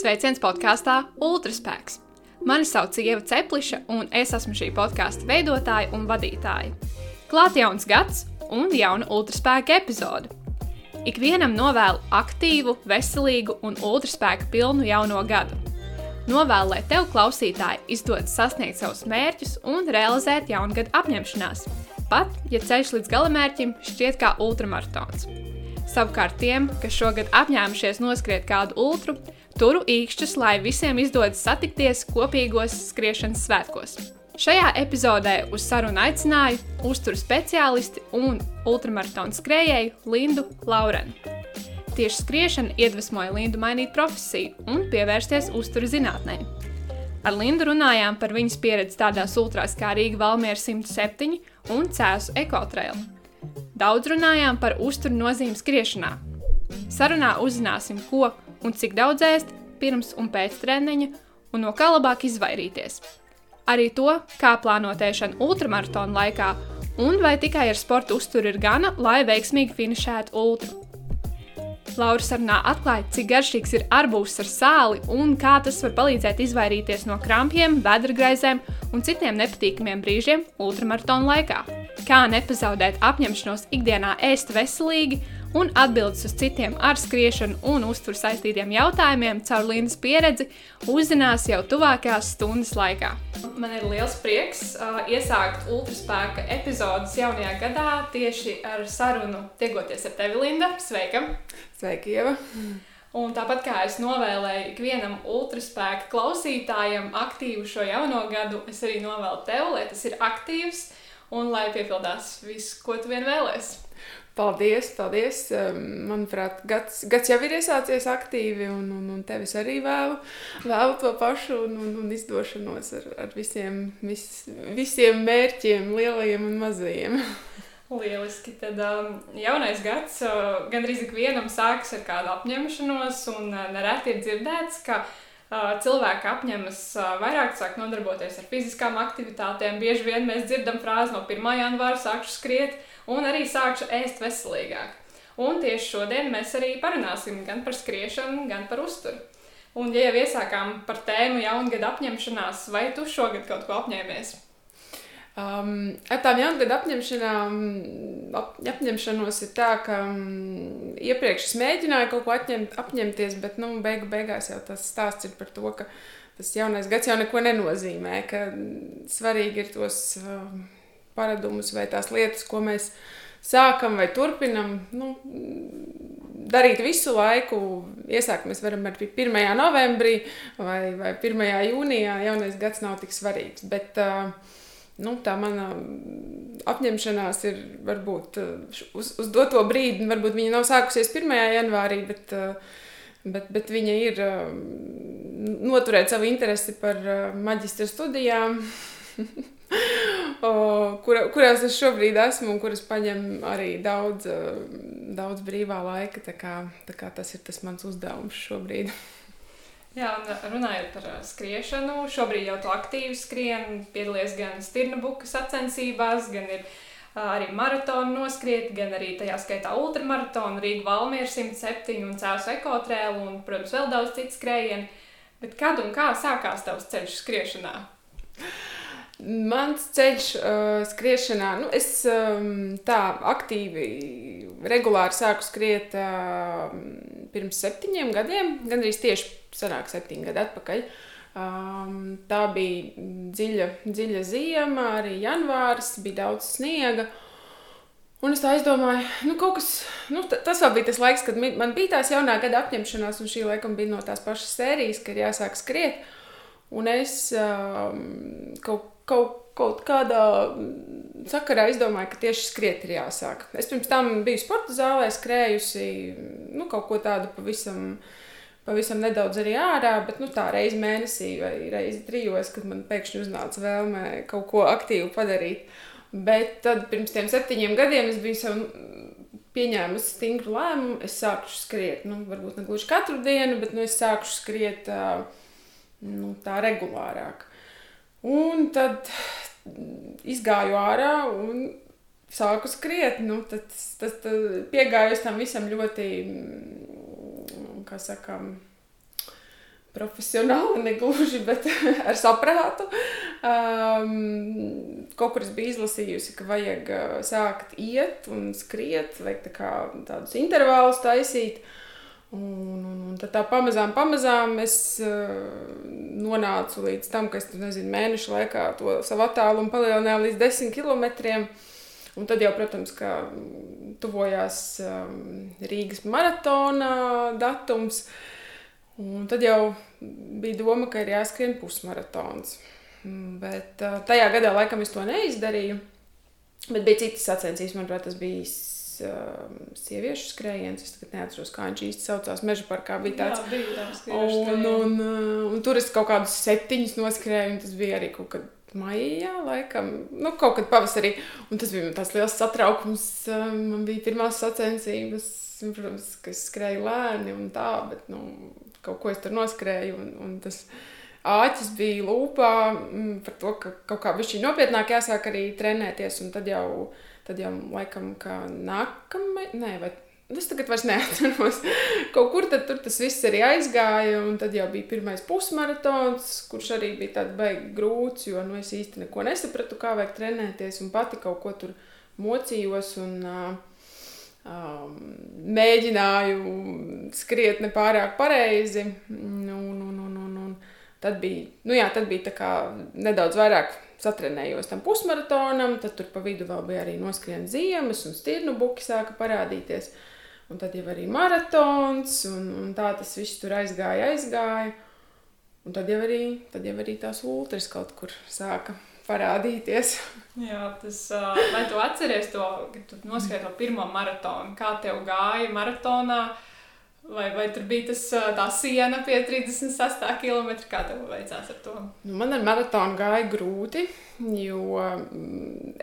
Sveiciens podkāstā Ultraspēks! Mani sauc Ieva Cepliša, un es esmu šī podkāstu veidotāja un vadītāja. Klāt jauns gads un jauna ultraspēka epizode. Ikvienam novēlu aktīvu, veselīgu un ultraspēka pilnu jauno gadu. Novēlu, lai tev, klausītāji, izdodas sasniegt savus mērķus un realizēt jaungada apņemšanās, pat ja ceļš līdz galamērķim šķiet kā ultramaratons. Savukārt tiem, kas šogad apņēmušies noskriet kādu ultru, Turu īkšķus, lai visiem izdodas satikties kopīgos skriešanas svētkos. Šajā epizodē uz sarunu aicināju uzturu speciālisti un ultramaratona skrejēju Lindu Laurenu. Tieši skriešana iedvesmoja Lindu mainīt profesiju un pievērsties uzturu zinātnē. Ar Lindu runājām par viņas pieredzi tādās ultrās kā Rīga Valmiera 107 un Cēzu ekotrailu. Daudz runājām par uzturu nozīmi skriešanā. Sarunā uzzināsim, ko un cik daudz ēst pirms un pēc treniņa, un no kā labāk izvairīties. Arī to, kā plānot ēšanu ultramaratona laikā, un vai tikai ar sporta uzturu ir gana, lai veiksmīgi finišētu ultru. Laura sarunā atklāja, cik garšīgs ir arbūs ar sāli un kā tas var palīdzēt izvairīties no krampjiem, vēdragraizēm un citiem nepatīkamiem brīžiem ultramaratona laikā. Kā nepazaudēt apņemšanos ikdienā ēst veselīgi un atbildes uz citiem ar skriešanu un uzturu saistītiem jautājumiem caur Lindas pieredzi uzzinās jau tuvākās stundas laikā. Man ir liels prieks uh, iesākt ultraspēka epizodes jaunajā gadā tieši ar sarunu tiekoties ar tevi, Linda. Sveika! Sveika, Ieva! Un tāpat kā es novēlēju ikvienam ultraspēka klausītājam aktīvu šo jauno gadu, es arī novēlu tev, lai tas ir aktīvs un lai piepildās viss, ko tu vien vēlēsies. Paldies, paldies. Manuprāt, gads, gads jau ir iesācies aktīvi, un, un, un tevis arī vēlu, vēlu to pašu un, un, un izdošanos ar, ar visiem, vis, visiem mērķiem, lielajiem un mazajiem. Lieliski. Tad um, jaunais gads uh, gandrīz ikvienam sākas ar kādu apņemšanos, un uh, nereti ir dzirdēts, ka uh, cilvēki apņemas uh, vairāk, sāk nodarboties ar fiziskām aktivitātēm. Bieži vien mēs dzirdam frāzi no 1. janvāra sākšu skriet un arī sākšu ēst veselīgāk. Un tieši šodien mēs arī parunāsim gan par skriešanu, gan par uzturu. Un, ja jau iesākām par tēmu jaungada apņemšanās, vai tu šogad kaut ko apņēmies? Um, ar tām jaungada apņemšanām, ap, apņemšanos ir tā, ka um, iepriekš es mēģināju kaut ko atņemt, apņemties, bet nu, beigu, beigās jau tas stāsts ir par to, ka tas jaunais gads jau neko nenozīmē, ka svarīgi ir tos. Uh, paradumus vai tās lietas, ko mēs sākam vai turpinam. Nu, darīt visu laiku. Iesākt mēs varam ar 1. novembrī vai, vai 1. jūnijā. Jaunais gads nav tik svarīgs. Bet, nu, tā mana apņemšanās ir varbūt uz, uz doto brīdi. Varbūt viņa nav sākusies 1. janvārī, bet, bet, bet viņa ir noturēt savu interesi par maģistra studijām. kur, kurās es šobrīd esmu un kuras paņem arī daudz, daudz brīvā laika. Tā kā, tā kā tas ir tas mans uzdevums šobrīd. Jā, un runājot par skriešanu, šobrīd jau tu aktīvi skrien, piedalies gan stirnabuku sacensībās, gan ir arī maratonu noskriet, gan arī tajā skaitā ultramaratonu, Rīga Valmiera 107 un Cēlus ekotrēlu un, protams, vēl daudz citu skrējienu. Bet kad un kā sākās tavs ceļš skriešanā? Mans ceļš uh, skriešanā, nu, es um, tā aktīvi, regulāri sāku skriet uh, pirms septiņiem gadiem, gandrīz tieši senāk septiņi gadi atpakaļ. Um, tā bija dziļa, dziļa ziema, arī janvāris, bija daudz sniega. Un es tā aizdomāju, nu, kas, nu, tas vēl bija tas laiks, kad man bija tās jaunā gada apņemšanās, un šī laikam bija no tās pašas sērijas, kad jāsāk skriet. Un es um, kaut kaut, kaut kādā sakarā izdomāju, ka tieši skriet ir jāsāk. Es pirms tam biju sporta zālē, skrējusi nu, kaut ko tādu pavisam. Pavisam nedaudz arī ārā, bet nu, tā reize mēnesī vai reizi trijos, kad man pēkšņi uznāca vēlme kaut ko aktīvu padarīt. Bet tad pirms tam septiņiem gadiem es biju sev pieņēmusi stingru lēmumu. Es sāku skriet, nu, varbūt ne gluži katru dienu, bet nu, es sāku skriet nu, tā regulārāk. Un tad izgāju ārā un sāku skriet. Nu, tad, tas, tas piegāju tam visam ļoti, kā sakām, profesionāli, negluži, bet ar saprātu. Um, kaut kur es biju izlasījusi, ka vajag uh, sākt iet un skriet, vajag tā kā tādus intervālus taisīt. Un, un, un tad tā pamazām, pamazām es uh, nonācu līdz tam, ka es nezinu, mēnešu laikā to savu attālumu palielināju līdz 10 km. Un tad jau, protams, ka tuvojās um, Rīgas maratona datums. Un tad jau bija doma, ka ir jāskrien pusmaratons. Mm, bet uh, tajā gadā laikam es to neizdarīju. Bet bija citas sacensības, manuprāt, tas bija uh, sieviešu skrējiens. Es neatceros, kā viņš īsti saucās. Meža parkā bija tāds. Jā, bija tāds un, un, un, uh, un tur es kaut kādus septiņus noskrēju, un tas bija arī kaut kad maijā, laikam, nu, kaut kad pavasarī. Un tas bija tāds liels satraukums. Man bija pirmās sacensības, protams, ka es skrēju lēni un tā, bet, nu, kaut ko es tur noskrēju. Un, un tas āķis bija lūpā mm, par to, ka kaut kā viņš nopietnāk jāsāk arī trenēties. Un tad jau, tad jau laikam, kā nākamais, nē, vai Es tagad vairs neatceros. Kaut kur tad tas viss arī aizgāja, un tad jau bija pirmais pusmaratons, kurš arī bija tāds beigas grūts, jo nu, es īsti neko nesapratu, kā vajag trenēties, un pati kaut ko tur mocījos. Un, uh, um, mēģināju skriet nepārāk pareizi. Un, un, un, un, un tad bija, nu jā, tad bija nedaudz vairāk satrenējos tam pusmaratonam, tad tur pa vidu vēl bija arī noskrien ziemas un stirnu buki sāka parādīties. Un tad jau arī maratons, un, un tā tas viss tur aizgāja, aizgāja. Un tad jau arī, tad jau arī tās ultras kaut kur sāka parādīties. Jā, tas, vai tu atceries to, kad tu noskrēji to pirmo maratonu? Kā tev gāja maratonā? Vai, vai tur bija tas, tā siena pie 36 km? Kā tev veicās ar to? Nu, man ar maratonu gāja grūti, jo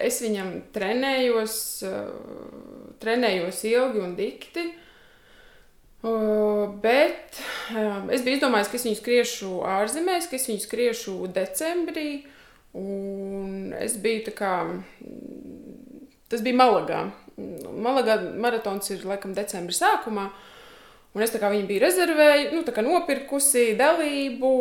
es viņam trenējos, trenējos ilgi un dikti. Bet es biju izdomājis, ka es viņu skriešu ārzemēs, ka es viņu skriešu decembrī. Un es biju tā kā, tas bija Malagā. Malagā maratons ir laikam decembra sākumā. Un es viņu biju rezervējusi, nu, nopirkusi dalību,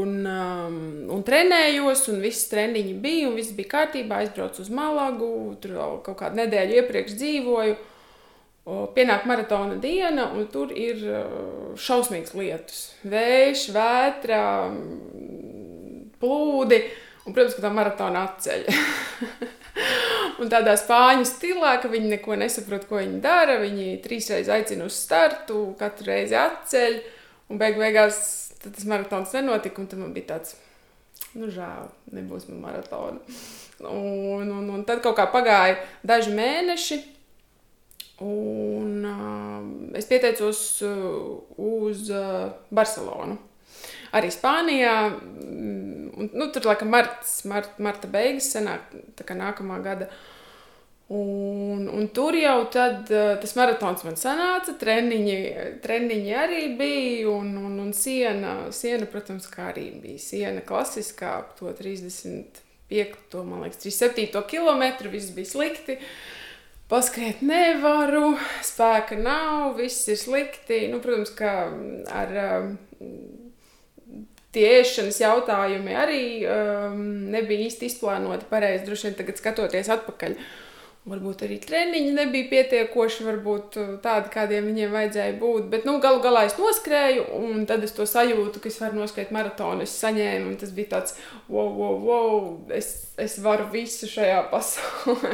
un, um, un trenējos, un viss treniņi bija, un viss bija kārtībā. Aizbraucu uz Malagu, tur jau kaut kādu nedēļu iepriekš dzīvoju. Pienāk maratona diena, un tur ir uh, šausmīgs lietus. Vējš, vētra, plūdi. Un, protams, ka tā maratona atceļ. un tādā spāņu stilā, ka viņi neko nesaprot, ko viņi dara. Viņi trīsreiz aicina uz startu, katru reizi atceļ. Un beig beigās tas maratons nenotika. Tad man bija tāds, nu, žēl, nebūs man maratona. Un, un, un tad kaut kā pagāja daži mēneši. Un uh, es pieteicos uh, uz uh, Barcelonu arī Spānijā. Mm, nu, tur laikam marts, mart, marta beigas sanāk, tā kā nākamā gada. Un, un tur jau tad, uh, tas maratons man sanāca, treniņi, treniņi arī bija. Un, un, un siena, siena, protams, kā arī bija siena klasiskā, to 35, to, man liekas, 37 km. Viss bija slikti. Paskriet nevaru, spēka nav, viss ir slikti. Nu, protams, ka ar tie ēšanas jautājumi arī um, nebija īsti izplānoti pareizi. Droši vien tagad skatoties atpakaļ. Varbūt arī treniņi nebija pietiekoši, varbūt uh, tādi, kādiem viņiem vajadzēja būt. Bet nu, galu galā es noskrēju, un tad es to sajūtu, ka es varu noskriet maratonu. Es saņēmu, un tas bija tāds, wow, wow, wow, es, es varu visu šajā pasaulē.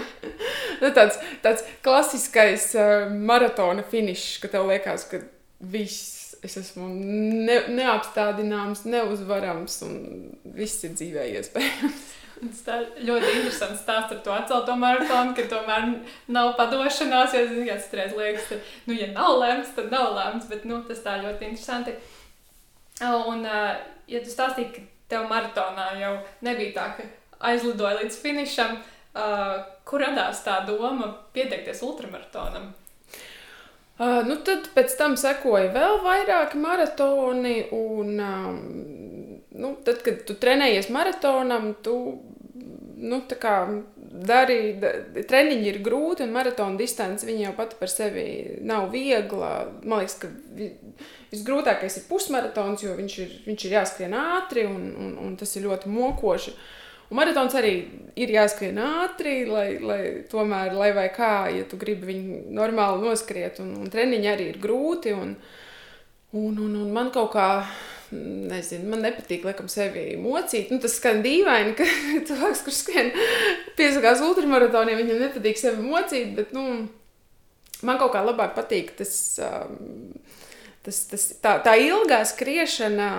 nu, tāds, tāds klasiskais uh, maratona finišs, ka tev liekas, ka viss es esmu ne, neapstādināms, neuzvarams un viss ir dzīvē iespējams. Tā ļoti interesants stāsts ar to atcelto maratonu, ka tomēr nav padošanās. Jo, zini, kāds reiz liekas, ka, nu, ja nav lemts, tad nav lemts, bet, nu, tas tā ļoti interesanti. Un, ja tu stāstīji, ka tev maratonā jau nebija tā, ka aizlidoja līdz finišam, kur radās tā doma pieteikties ultramaratonam? Uh, nu tad pēc tam sekoja vēl vairāki maratoni. Un, um, nu, tad, kad tu trenējies maratonam, tu nu, kā, darīt, treniņi ir grūti, un maratona distance jau pati par sevi nav viegla. Man liekas, ka visgrūtākais ir pusmaratons, jo viņš ir, viņš ir jāskrien ātri, un, un, un tas ir ļoti mokoši. Un maratons arī ir jāskrien ātri, lai, lai tomēr, lai vai kā, ja tu gribi viņu normāli noskriet, un, un treniņi arī ir grūti. Un, un, un, un man kaut kā nezinu, man nepatīk, laikam, sevi mocīt. Nu, tas skan dīvaini, ka cilvēks, kurš skrien piesakās ultramaratoniem, viņam nepatīk sevi mocīt, bet, nu, man kaut kā labāk patīk tas, um, tas, tas tā, tā ilgā skriešana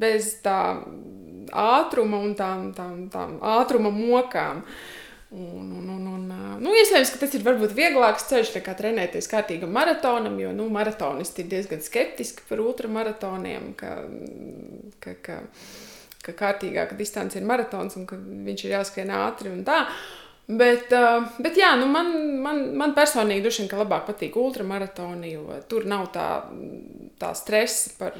bez tā ātruma un tām, tām, tām ātruma mokām. Uh, Un, un, un, un, nu, iespējams, ka tas ir varbūt vieglāks ceļš nekā trenēties kārtīgam maratonam, jo nu, maratonisti ir diezgan skeptiski par ultramaratoniem, ka, ka, ka, ka kārtīgāka distance ir maratons un ka viņš ir jāskrien ātri un tā. Bet, bet jā, nu man, man, man personīgi droši vien labāk patīk ultramaratoni, jo tur nav tā, tā stresa par,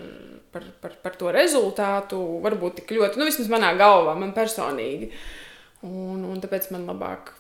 par, par, par to rezultātu. Varbūt tik ļoti, nu vismaz manā galvā, man personīgi. Uh, Un, un tāpēc man labāk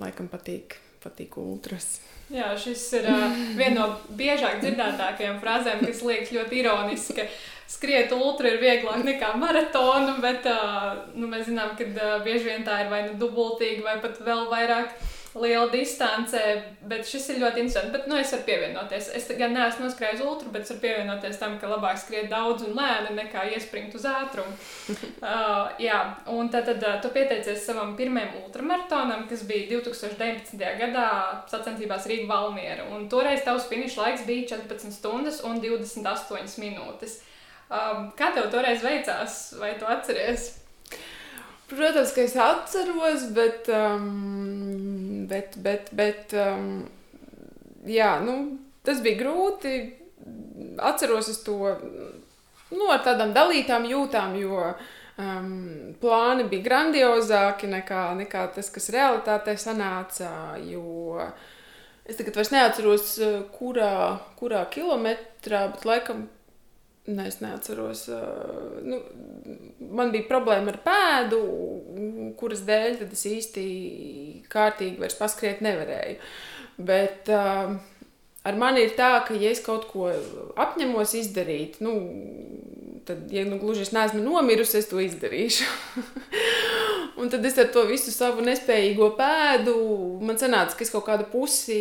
laikam patīk, patīk ultras. Jā, šis ir uh, viena no biežāk dzirdētākajām frāzēm, kas liekas ļoti ironiski, ka skriet ultra ir vieglāk nekā maratonu, bet uh, nu, mēs zinām, ka uh, bieži vien tā ir vai nu dubultīgi, vai pat vēl vairāk liela distance, bet šis ir ļoti interesants. Bet, nu, es varu pievienoties. Es gan neesmu noskrējis ultra, bet es varu pievienoties tam, ka labāk skriet daudz un lēni nekā iespringt uz ātrumu. uh, jā, un tad, tad uh, tu pieteicies savam pirmajam ultramaratonam, kas bija 2019. gadā sacensībās Rīga Valmiera. Un toreiz tavs finiša laiks bija 14 stundas un 28 minūtes. Um, kā tev toreiz veicās, vai tu atceries? Protams, ka es atceros, bet, um, bet, bet, bet um, jā, nu, tas bija grūti. Atceros to nu, ar tādām dalītām jūtām, jo um, plāni bija grandiozāki nekā, nekā tas, kas realitātē sanāca. Jo es tagad vairs neatceros, kurā, kurā kilometrā, bet laikam Ne, es neatceros. Nu, man bija problēma ar pēdu, kuras dēļ es īsti kārtīgi vairs paskriet nevarēju. Bet ar mani ir tā, ka, ja es kaut ko apņemos izdarīt, nu, tad, ja nu gluži es neesmu nomirusi, es to izdarīšu. un tad es ar to visu savu nespējīgo pēdu, man sanāca, ka es kaut kādu pusi,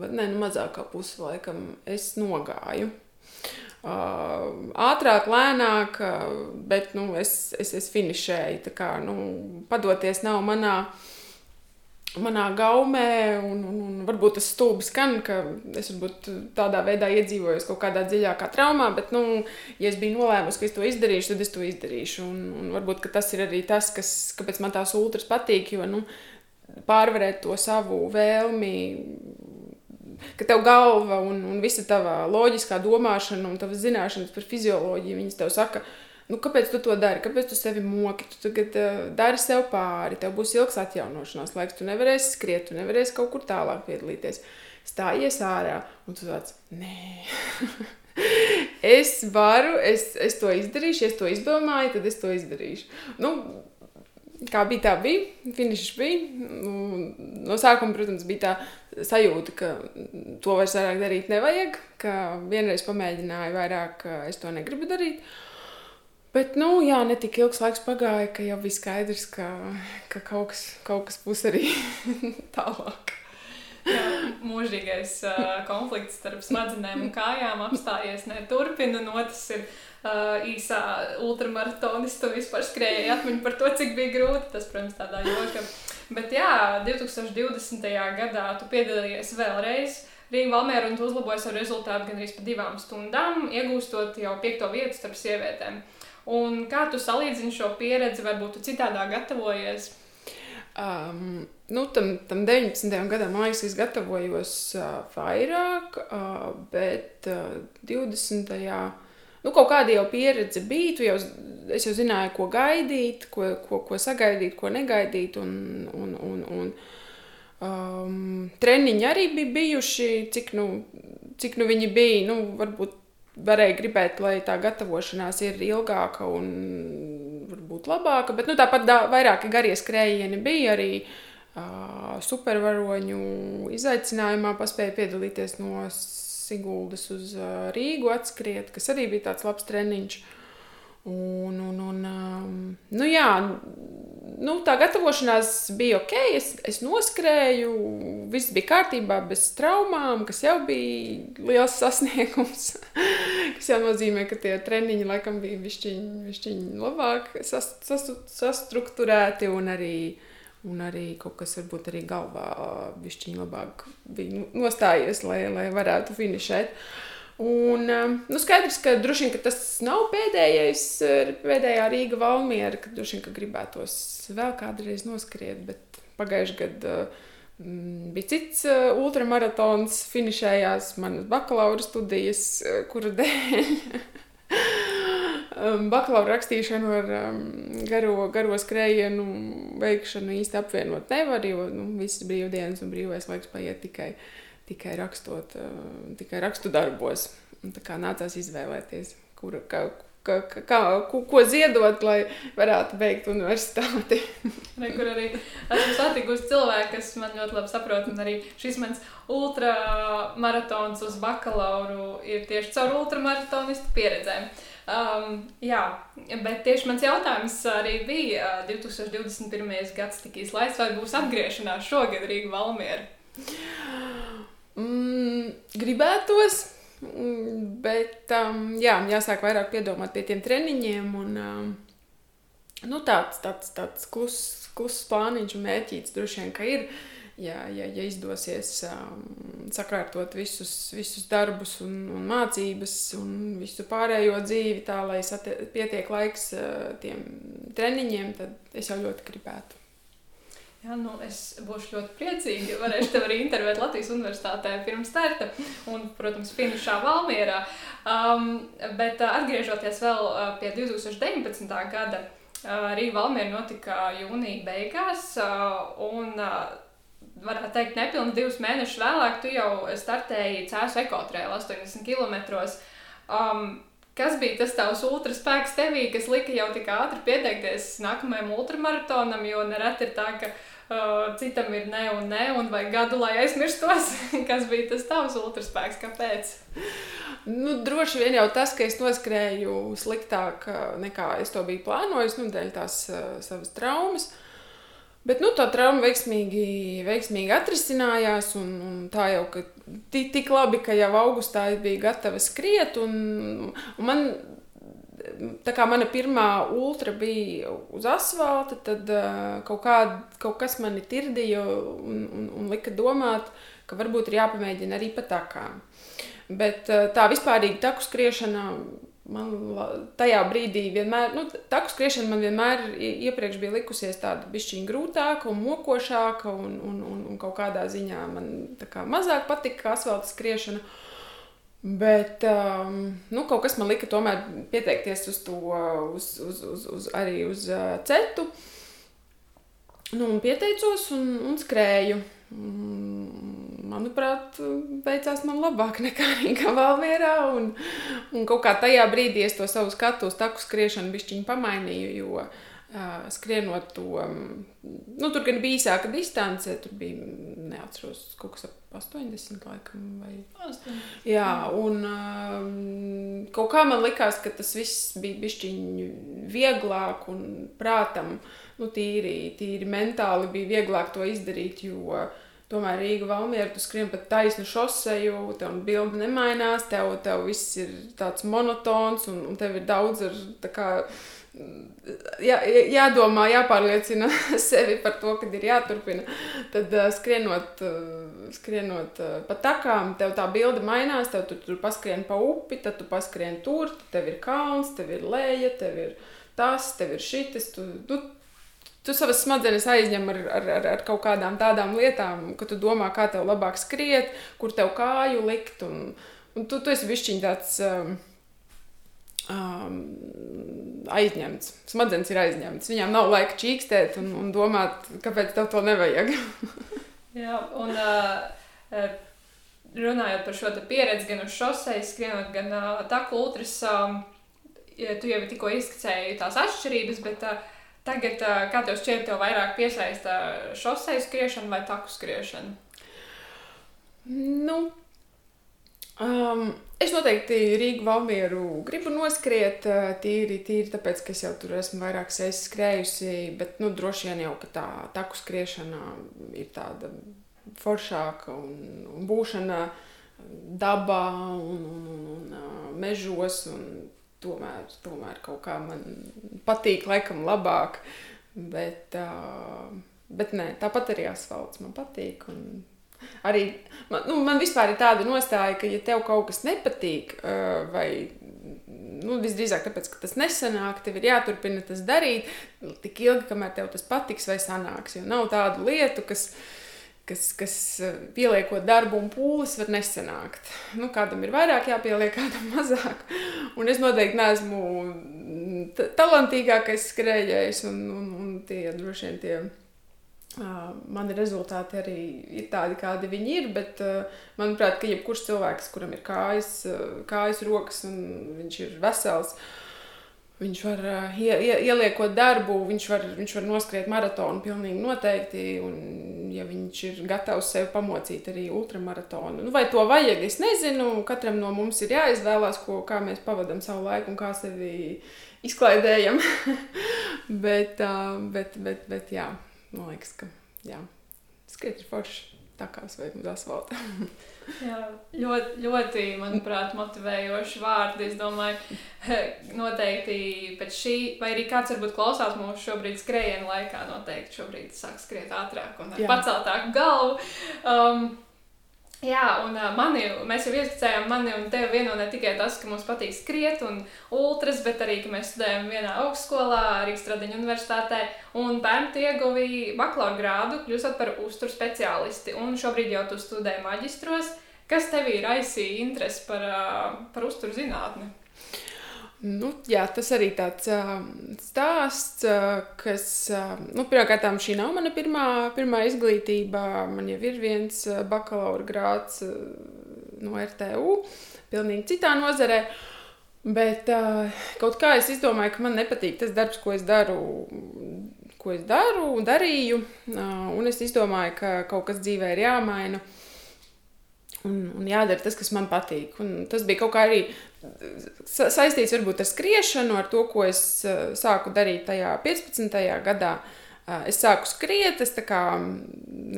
ne, nu, mazākā pusi laikam, es nogāju ātrāk, lēnāk, bet nu, es, es, es finišēju. Tā kā nu, padoties nav manā, manā gaumē, un, un, un varbūt tas stulbi skan, ka es varbūt tādā veidā iedzīvojos kaut kādā dziļākā traumā, bet, nu, ja es biju nolēmusi, ka es to izdarīšu, tad es to izdarīšu. Un, un varbūt tas ir arī tas, kas, kāpēc man tās ultras patīk, jo nu, pārvarēt to savu vēlmi ka tev galva un, un visa tava loģiskā domāšana un tavas zināšanas par fizioloģiju, viņas tev saka, nu, kāpēc tu to dari, kāpēc tu sevi moki, tu tagad uh, dari sev pāri, tev būs ilgs atjaunošanās laiks, tu nevarēsi skriet, tu nevarēsi kaut kur tālāk piedalīties. Stājies ārā, un tu tāds - nē. es varu, es, es to izdarīšu, es to izdomāju, tad es to izdarīšu. Nu, kā bija, tā bija. Finišs bija. Nu, no sākuma, protams, bija tā sajūta, ka to vairs vairāk darīt nevajag. Ka vienreiz pamēģināju, vairāk es to negribu darīt. Bet, nu, jā, ne tik ilgs laiks pagāja, ka jau bija skaidrs, ka, ka kaut, kas, kaut kas būs arī tālāk. Jā, mūžīgais uh, konflikts starp smadzenēm un kājām apstājies neturpina, un otrs ir uh, īsā ultramaratonista vispār skrēja atmiņu par to, cik bija grūti. Tas, protams, tādā jokā. Bet jā, 2020. gadā tu piedalījies vēlreiz. Rīgā Valmērā un tu uzlaboji savu rezultātu gandrīz pa divām stundām, iegūstot jau piekto vietu starp sievietēm. Un kā tu salīdzini šo pieredzi, varbūt tu citādā gatavojies? Um, nu, tam, tam 19. gadam, liekas, es gatavojos uh, vairāk, uh, bet uh, 20 nu, kaut kāda jau pieredze bija. Jau, es jau zināju, ko gaidīt, ko, ko, ko sagaidīt, ko negaidīt. Un, un, un, un, um, treniņi arī bija bijuši, cik nu, cik nu viņi bija. Nu, varbūt varēja gribēt, lai tā gatavošanās ir ilgāka un varbūt labāka. Bet nu, tāpat da, vairāki garie skrējieni bija arī. uh, supervaroņu izaicinājumā paspēja piedalīties no Siguldas uz uh, Rīgu atskriet, kas arī bija tāds labs treniņš. Un, un, un, um, nu jā, nu, tā gatavošanās bija ok. Es, es noskrēju, viss bija kārtībā, bez traumām, kas jau bija liels sasniegums. kas jau nozīmē, ka tie treniņi laikam bija višķiņi labāk sas, sas, sastruktūrēti un arī. Un arī kaut kas varbūt arī galvā višķiņi labāk bija nostājies, lai, lai varētu finišēt. Uh, Un, um, nu, skaidrs, ka droši vien ka tas nav pēdējais, uh, pēdējā Rīga valmiera, ka droši vien ka gribētos vēl kādreiz noskriet, bet pagājušajā gadā mm, bija cits uh, ultramaratons, finišējās manas bakalaura studijas, uh, kura dēļ. um, bakalaura rakstīšanu ar um, garo, garo skrējienu veikšanu īsti apvienot nevar, jo nu, visas brīvdienas un brīvais laiks paiet tikai uh, tikai rakstot, eh, tikai rakstu darbos. Un tā kā nācās izvēlēties, kur, kā, kā, kā, ko, ko ziedot, lai varētu beigt universitāti. ne, kur arī esmu satikusi cilvēku, kas man ļoti labi saprot, un arī šis mans ultramaratons uz bakalauru ir tieši caur ultramaratonistu pieredzēm. Um, jā, bet tieši mans jautājums arī bija, 2021. gads tika izlaists, vai būs atgriešanās šogad Rīga Valmiera? Mm, gribētos, mm, bet um, jā, jāsāk vairāk piedomāt pie tiem treniņiem. Un, um, nu, tāds tāds, tāds kluss klus plāniņš un mērķīts droši vien, ir. Ja, ja, ja izdosies um, sakārtot visus, visus darbus, un, un mācības un visu pārējo dzīvi, tā lai pietiek laiks uh, tiem treniņiem, tad es jau ļoti gribētu. Jā, nu, es būšu ļoti priecīga. Varēšu tevi arī intervēt Latvijas Universitātē pirms starta un, protams, finišā Valmierā. Um, bet uh, atgriežoties vēl uh, pie 2019. gada, uh, Rīga Valmiera notika jūnija beigās. Un, varētu teikt, nepilnīgi divus mēnešus vēlāk, tu jau startēji Cēlus ekotrēlu 80 km. Um, Kas bija tas tavs ultraspēks tevī, kas lika jau tik ātri pieteikties nākamajam ultramaratonam, jo nereti ir tā, ka uh, citam ir ne un ne, un vajag gadu, lai aizmirstos, kas bija tas tavs ultraspēks, kāpēc? Nu, droši vien jau tas, ka es noskrēju sliktāk nekā es to biju plānojis, nu, dēļ tās uh, savas traumas. Bet nu, tā trauma veiksmīgi, veiksmīgi atrisinājās. Un, un tā jau tik, tik labi, ka jau augustā es biju gatava skriet. Un, un man, tā kā mana pirmā ultra bija uz asfalta, tad uh, kaut, kā, kaut kas mani tirdīja un, un, un lika domāt, ka varbūt ir jāpamēģina arī pa takām. Bet uh, tā vispārīgi taku skriešana man tajā brīdī vienmēr, nu, taku skriešana man vienmēr iepriekš bija likusies tāda bišķiņa grūtāka un mokošāka, un, un, un, un kaut kādā ziņā man kā mazāk patika asfalta skriešana. Bet um, nu, kaut kas man lika tomēr pieteikties uz to, uz, uz, uz, uz, arī uz uh, cetu. Nu, un pieteicos un, un skrēju. Mm, manuprāt, veicās man labāk nekā Rīgā Valmierā. Un, un kaut kā tajā brīdī es to savu skatu uz taku skriešanu bišķiņu pamainīju, jo uh, skrienot to, um, nu, tur gan bija īsāka distance, tur bija, neatceros, kaut kas ap 80 laikam vai... 8. Jā, un um, kaut kā man likās, ka tas viss bija bišķiņu vieglāk un prātam, nu, tīri, tīri mentāli bija vieglāk to izdarīt, jo Tomēr Rīga Valmiera, tu skrien pa taisnu šoseju, tev bilde nemainās, tev, tev viss ir tāds monotons un, un tev ir daudz ar tā kā jā, jādomā, jāpārliecina sevi par to, kad ir jāturpina. Tad uh, skrienot, uh, skrienot uh, pa takām, tev tā bilde mainās, tev tur, tur paskrien pa upi, tad tu paskrien tur, tev ir kalns, tev ir leja, tev ir tas, tev ir šitas. Tu, tu, tu savas smadzenes aizņem ar, ar, ar, ar kaut kādām tādām lietām, ka tu domā, kā tev labāk skriet, kur tev kāju likt. Un, un tu, tu esi bišķiņ tāds um, um, aizņemts. Smadzenes ir aizņemts. Viņām nav laika čīkstēt un, un domāt, kāpēc tev to nevajag. Jā, un uh, runājot par šo pieredzi gan uz šoseis, skrienot, gan uh, taku ultras, um, tu jau tikko izskicēji tās atšķirības, bet uh, Tagad, kā tev šķiet, tev vairāk piesaista šoseis skriešana vai taku skriešana? Nu, Um, es noteikti Rīgu Valmieru gribu noskriet, tīri, tīri tāpēc, ka es jau tur esmu vairāk reizes skrējusi, bet, nu, droši vien jau, tā taku skriešana ir tāda foršāka un, un būšana dabā un, un, un, un mežos, un tomēr, tomēr kaut kā man patīk laikam labāk, bet, uh, bet nē, tāpat arī asfalts man patīk un Arī man, nu, man vispār ir tāda nostāja, ka, ja tev kaut kas nepatīk, vai nu, visdrīzāk tāpēc, ka tas nesanāk, tev ir jāturpina tas darīt tik ilgi, kamēr tev tas patiks vai sanāks. Jo nav tādu lietu, kas, kas, kas pieliekot darbu un pūles, var nesanākt. Nu, kādam ir vairāk jāpieliek, kādam mazāk. Un es noteikti neesmu talantīgākais skrejējs, un, un, un tie droši vien tie Mani rezultāti arī ir tādi, kādi viņi ir. Bet, manuprāt, ka jebkurš cilvēks, kuram ir kājas, kājas rokas un viņš ir vesels, viņš var ie, ie, ieliekot darbu, viņš var, viņš var noskriet maratonu pilnīgi noteikti. Un, ja viņš ir gatavs sevi pamocīt arī ultramaratonu, nu, vai to vajag, es nezinu. Katram no mums ir jāizvēlās, ko, kā mēs pavadām savu laiku un kā sevi izklaidējam. bet, bet, bet, bet, jā man liekas, ka jā, skriet ir forši. Tā kā es veiktu uz asfalta. jā, ļoti, ļoti, manuprāt, motivējoši vārdi. Es domāju, noteikti pēc šī, vai arī kāds varbūt klausās mūsu šobrīd skrējienu laikā, noteikti šobrīd sāk skriet ātrāk un ar jā. paceltāku galvu. Um, Jā, un uh, mani, mēs jau ieskicējām, mani un tevi vieno ne tikai tas, ka mums patīk skriet un ultras, bet arī, ka mēs studējam vienā augstskolā, Rīgas Tradiņu universitātē, un pērn ieguvīja bakalaura grādu, kļūstot par uzturu speciālisti, un šobrīd jau tu studē maģistros. Kas tev ir aizsīja interesi par, uh, par uzturu zinātni? Nu, jā, tas arī tāds uh, stāsts, uh, kas, uh, nu, pirmkārt, šī nav mana pirmā, pirmā izglītība. Man jau ir viens uh, bakalaura grāds uh, no RTU, pilnīgi citā nozarē. Bet uh, kaut kā es izdomāju, ka man nepatīk tas darbs, ko es daru, ko es daru un darīju. Uh, un es izdomāju, ka kaut kas dzīvē ir jāmaina. Uh, Un, un jādara tas, kas man patīk. Un tas bija kaut kā arī sa saistīts varbūt ar skriešanu, ar to, ko es uh, sāku darīt tajā 15. gadā. Uh, es sāku skriet, es kā,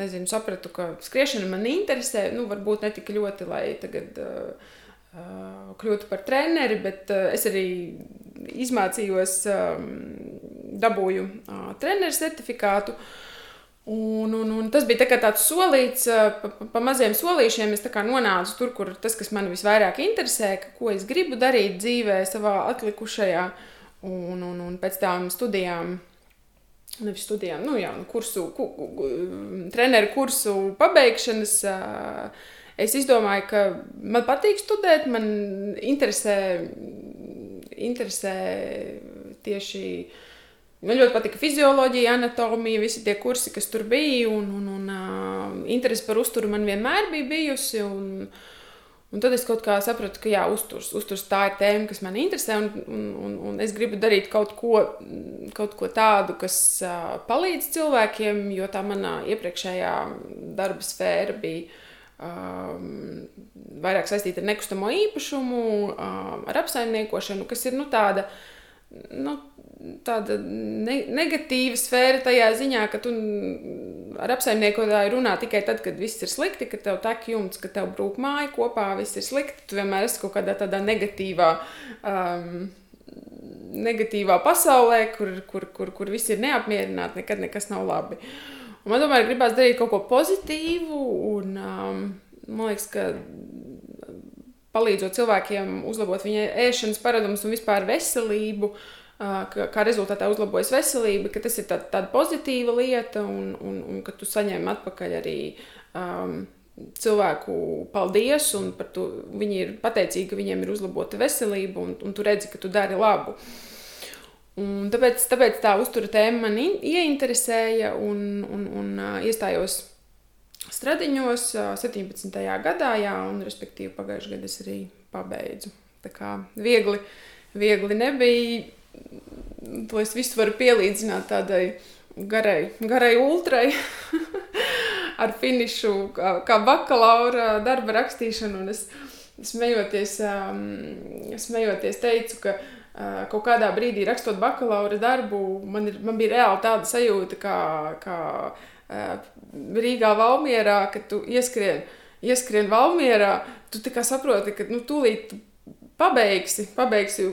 nezinu, sapratu, ka skriešana man interesē. Nu, varbūt ne tik ļoti, lai tagad uh, uh, kļūtu par treneri, bet uh, es arī izmācījos, um, dabūju uh, treneru certifikātu. Uh, Un, un, un tas bija tā tāds solīts, pa, pa maziem solīšiem. Es nonācu tur, kur tas, kas man visvairāk interesē, ka, ko es gribu darīt dzīvē, savā atlikušajā, un, un, un pēc tam studijām. Nevis studijām, nu, jā, kursu, ku, ku, treneru kursu pabeigšanas. Es izdomāju, ka man patīk studēt, man interesē, interesē tieši uh, Man ļoti patika fizioloģija, anatomija, visi tie kursi, kas tur bija. Un, un, un uh, interese par uzturu man vienmēr bija bijusi. Un, un tad es kaut kā sapratu, ka jā, uzturs, uzturs tā ir tēma, kas man interesē. Un, un, un, un es gribu darīt kaut ko, kaut ko tādu, kas uh, palīdz cilvēkiem, jo tā manā iepriekšējā darba sfēra bija. Um, vairāk saistīta ar nekustamo īpašumu, um, ar apsaimniekošanu, kas ir nu, tāda nu, tāda ne, negatīva sfēra tajā ziņā, ka tu ar apsaimniekotāju runā tikai tad, kad viss ir slikti, ka tev tek jumts, ka tev brūk māja kopā, viss ir slikti. Tu vienmēr esi kaut kādā tādā negatīvā. Um, Negatīvā pasaulē, kur, kur, kur, kur viss ir neapmierināti, nekad nekas nav labi. Un man tomēr gribās darīt kaut ko pozitīvu, un um, man liekas, ka palīdzot cilvēkiem uzlabot viņa ēšanas paradumus un vispār veselību. Kā, kā rezultātā uzlabojas veselība, ka tas ir tā, tāda pozitīva lieta, un, un, un ka tu saņem atpakaļ arī um, cilvēku paldies, un to, viņi ir pateicīgi, ka viņiem ir uzlabota veselība, un, un tu redzi, ka tu dari labu. Un tāpēc, tāpēc tā uztura tēma man ieinteresēja, un, un, un uh, iestājos Stradiņos 17. gadā, jā, un respektīvi pagājušajā gadā es arī pabeidzu. Tā kā viegli, viegli nebija. To es visu varu pielīdzināt tādai garai, garai ultrai. ar finišu, kā, kā bakalaura darba rakstīšanu. Un es smejoties, um, smejoties teicu, ka uh, kaut kādā brīdī rakstot bakalaura darbu, man, ir, man bija reāli tāda sajūta, kā, kā uh, Rīgā Valmierā, kad tu ieskrien, ieskrien Valmierā, tu saproti, ka nu, tūlīt pabeigsi, pabeigsi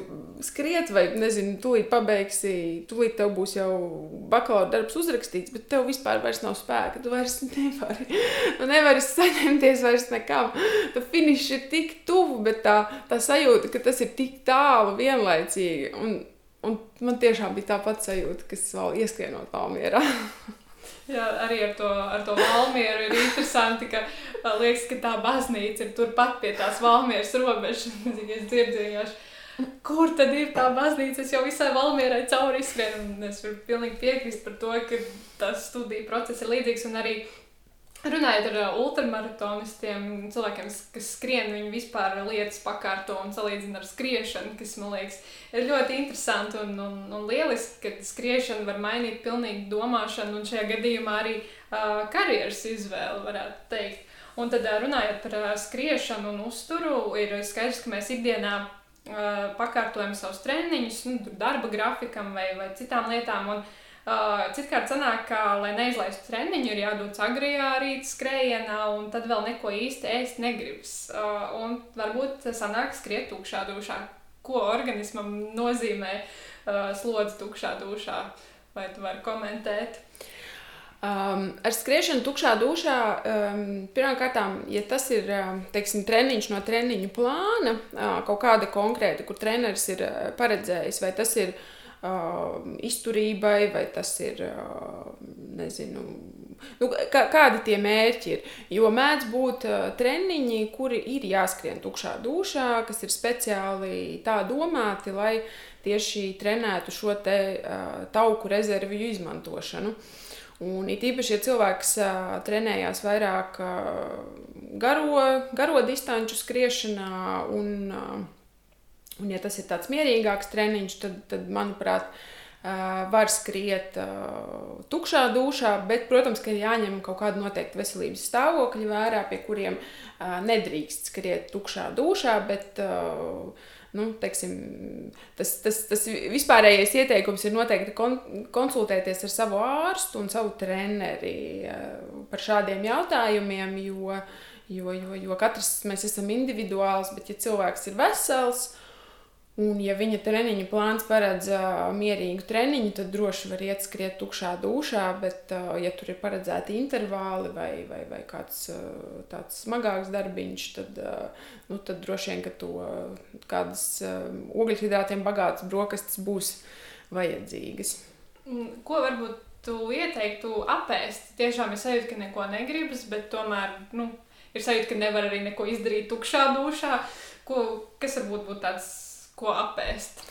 skriet, vai nezinu, tūlīt pabeigsi, tūlīt tev būs jau bakalaura darbs uzrakstīts, bet tev vispār nav spēka. Tu vairs nevari, tu nevari saņemties vairs nekam. Tu finišs ir tik tuvu, bet tā, tā sajūta, ka tas ir tik tālu vienlaicīgi. Un, un man tiešām bija tā pati sajūta, kas vēl ieskrienot Valmierā. Jā, arī ar to, ar to valmieru ir interesanti, ka liekas, ka tā baznīca ir turpat pie tās valmieras robežas. es dzirdēju, kur tad ir tā baznīca. Es jau visai valmierai cauri izskrienu, es varu pilnīgi piekrist par to, ka tas studiju process ir līdzīgs un arī Runājot ar uh, ultramaratonistiem, cilvēkiem, kas skrien, viņi vispār lietas pakārto un salīdzina ar skriešanu, kas man liekas, ir ļoti interesanti un, un, un lieliski, ka skriešana var mainīt pilnīgi domāšanu un šajā gadījumā arī uh, karjeras izvēli, varētu teikt. Un tad uh, runājot par uh, skriešanu un uzturu, ir skaidrs, ka mēs ikdienā uh, pakārtojam savus treniņus, nu, darba grafikam vai, vai citām lietām. Un, uh, Uh, citkārt sanāk, ka, lai neizlaistu treniņu, ir jādodas agrijā rīta skrējienā, un tad vēl neko īsti ēst negribas. Uh, un varbūt sanāk skriet tukšā dušā. Ko organismam nozīmē uh, slodzi tukšā dušā? Vai tu vari komentēt? Um, ar skriešanu tukšā dušā um, pirmkārt, ja tas ir um, teiksim, treniņš no treniņu plāna, uh, kaut kāda konkrēta, kur treneris ir uh, paredzējis, vai tas ir uh, izturībai, vai tas ir, uh, nezinu, nu, kā, kādi tie mērķi ir. Jo mēdz būt uh, treniņi, kuri ir jāskrien tukšā dušā, kas ir speciāli tā domāti, lai tieši trenētu šo te uh, tauku rezerviju izmantošanu. Un it īpaši, ja cilvēks uh, trenējās vairāk uh, garo, garo distanču skriešanā un uh, Un, ja tas ir tāds mierīgāks treniņš, tad, tad manuprāt, var skriet tukšā dušā, bet, protams, ka ir jāņem kaut kāda noteikta veselības stāvokļa vērā, pie kuriem nedrīkst skriet tukšā dušā, bet nu, teiksim, tas, tas, tas vispārējais ieteikums ir noteikti kon konsultēties ar savu ārstu un savu treneri par šādiem jautājumiem, jo, jo, jo, jo katrs mēs esam individuāls, bet ja cilvēks ir vesels, Un, ja viņa treniņa plāns paredz uh, mierīgu treniņu, tad droši var iet skriet tukšā dušā, bet, uh, ja tur ir paredzēti intervāli vai, vai, vai kāds uh, tāds smagāks darbiņš, tad, uh, nu, tad droši vien, ka to uh, kādas uh, ogļhidrātiem bagātas brokastis būs vajadzīgas. Ko varbūt tu ieteiktu apēst? Tiešām ir sajūta, ka neko negribas, bet tomēr nu, ir sajūta, ka nevar arī neko izdarīt tukšā dušā. Ko, kas varbūt būtu tāds ko apēst?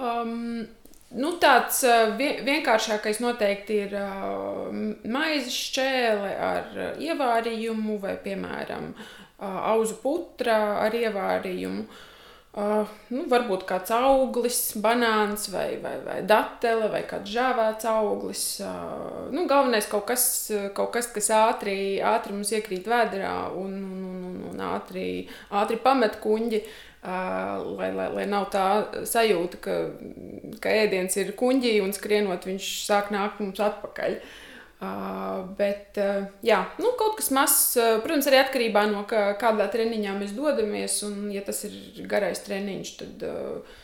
Um, Nu, tāds uh, vienkāršākais noteikti ir uh, maizes šķēle ar uh, ievārījumu, vai, piemēram, auzu putra ar ievārījumu. Nu, varbūt kāds auglis, banāns, vai, vai, vai datele, vai kāds žāvēts auglis. Nu, galvenais kaut kas, kaut kas kas ātri, ātri mums iekrīt vēdā un, un, un, un ātri, ātri pamet kuņģi. Uh, lai, lai, lai nav tā sajūta, ka, ka ēdiens ir kuģī un skrienot viņš sāk nākt mums atpakaļ. Uh, bet, uh, jā, nu, kaut kas mazs, uh, protams, arī atkarībā no kā, kādā treniņā mēs dodamies. Un, ja tas ir garais treniņš, tad, uh,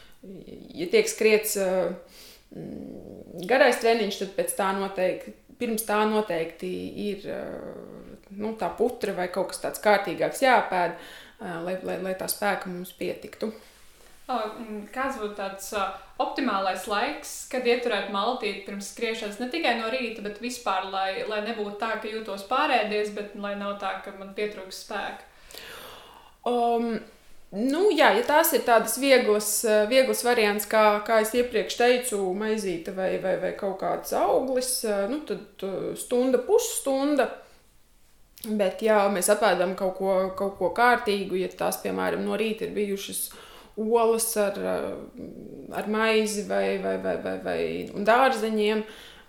ja tiek skriets uh, garais treniņš, tad pēc tā noteikti, pirms tā noteikti ir uh, nu, tā putra vai kaut kas tāds kārtīgāks jāpēd. Uh, lai, lai, lai tā spēka mums pietiktu. Kāds būtu tāds optimālais laiks, kad ieturēt maltīti pirms skriešanas ne tikai no rīta, bet vispār, lai, lai nebūtu tā, ka jūtos pārēdies, bet lai nav tā, ka man pietrūks spēka? Um, Nu, jā, ja tās ir tādas vieglas, vieglas variants, kā, kā es iepriekš teicu, maizīte vai, vai, vai kaut kāds auglis, nu, tad stunda, pusstunda Bet, ja mēs apēdam kaut ko, kaut ko kārtīgu, ja tās, piemēram, no rīta ir bijušas olas ar, ar maizi vai, vai, vai, vai, vai dārzeņiem.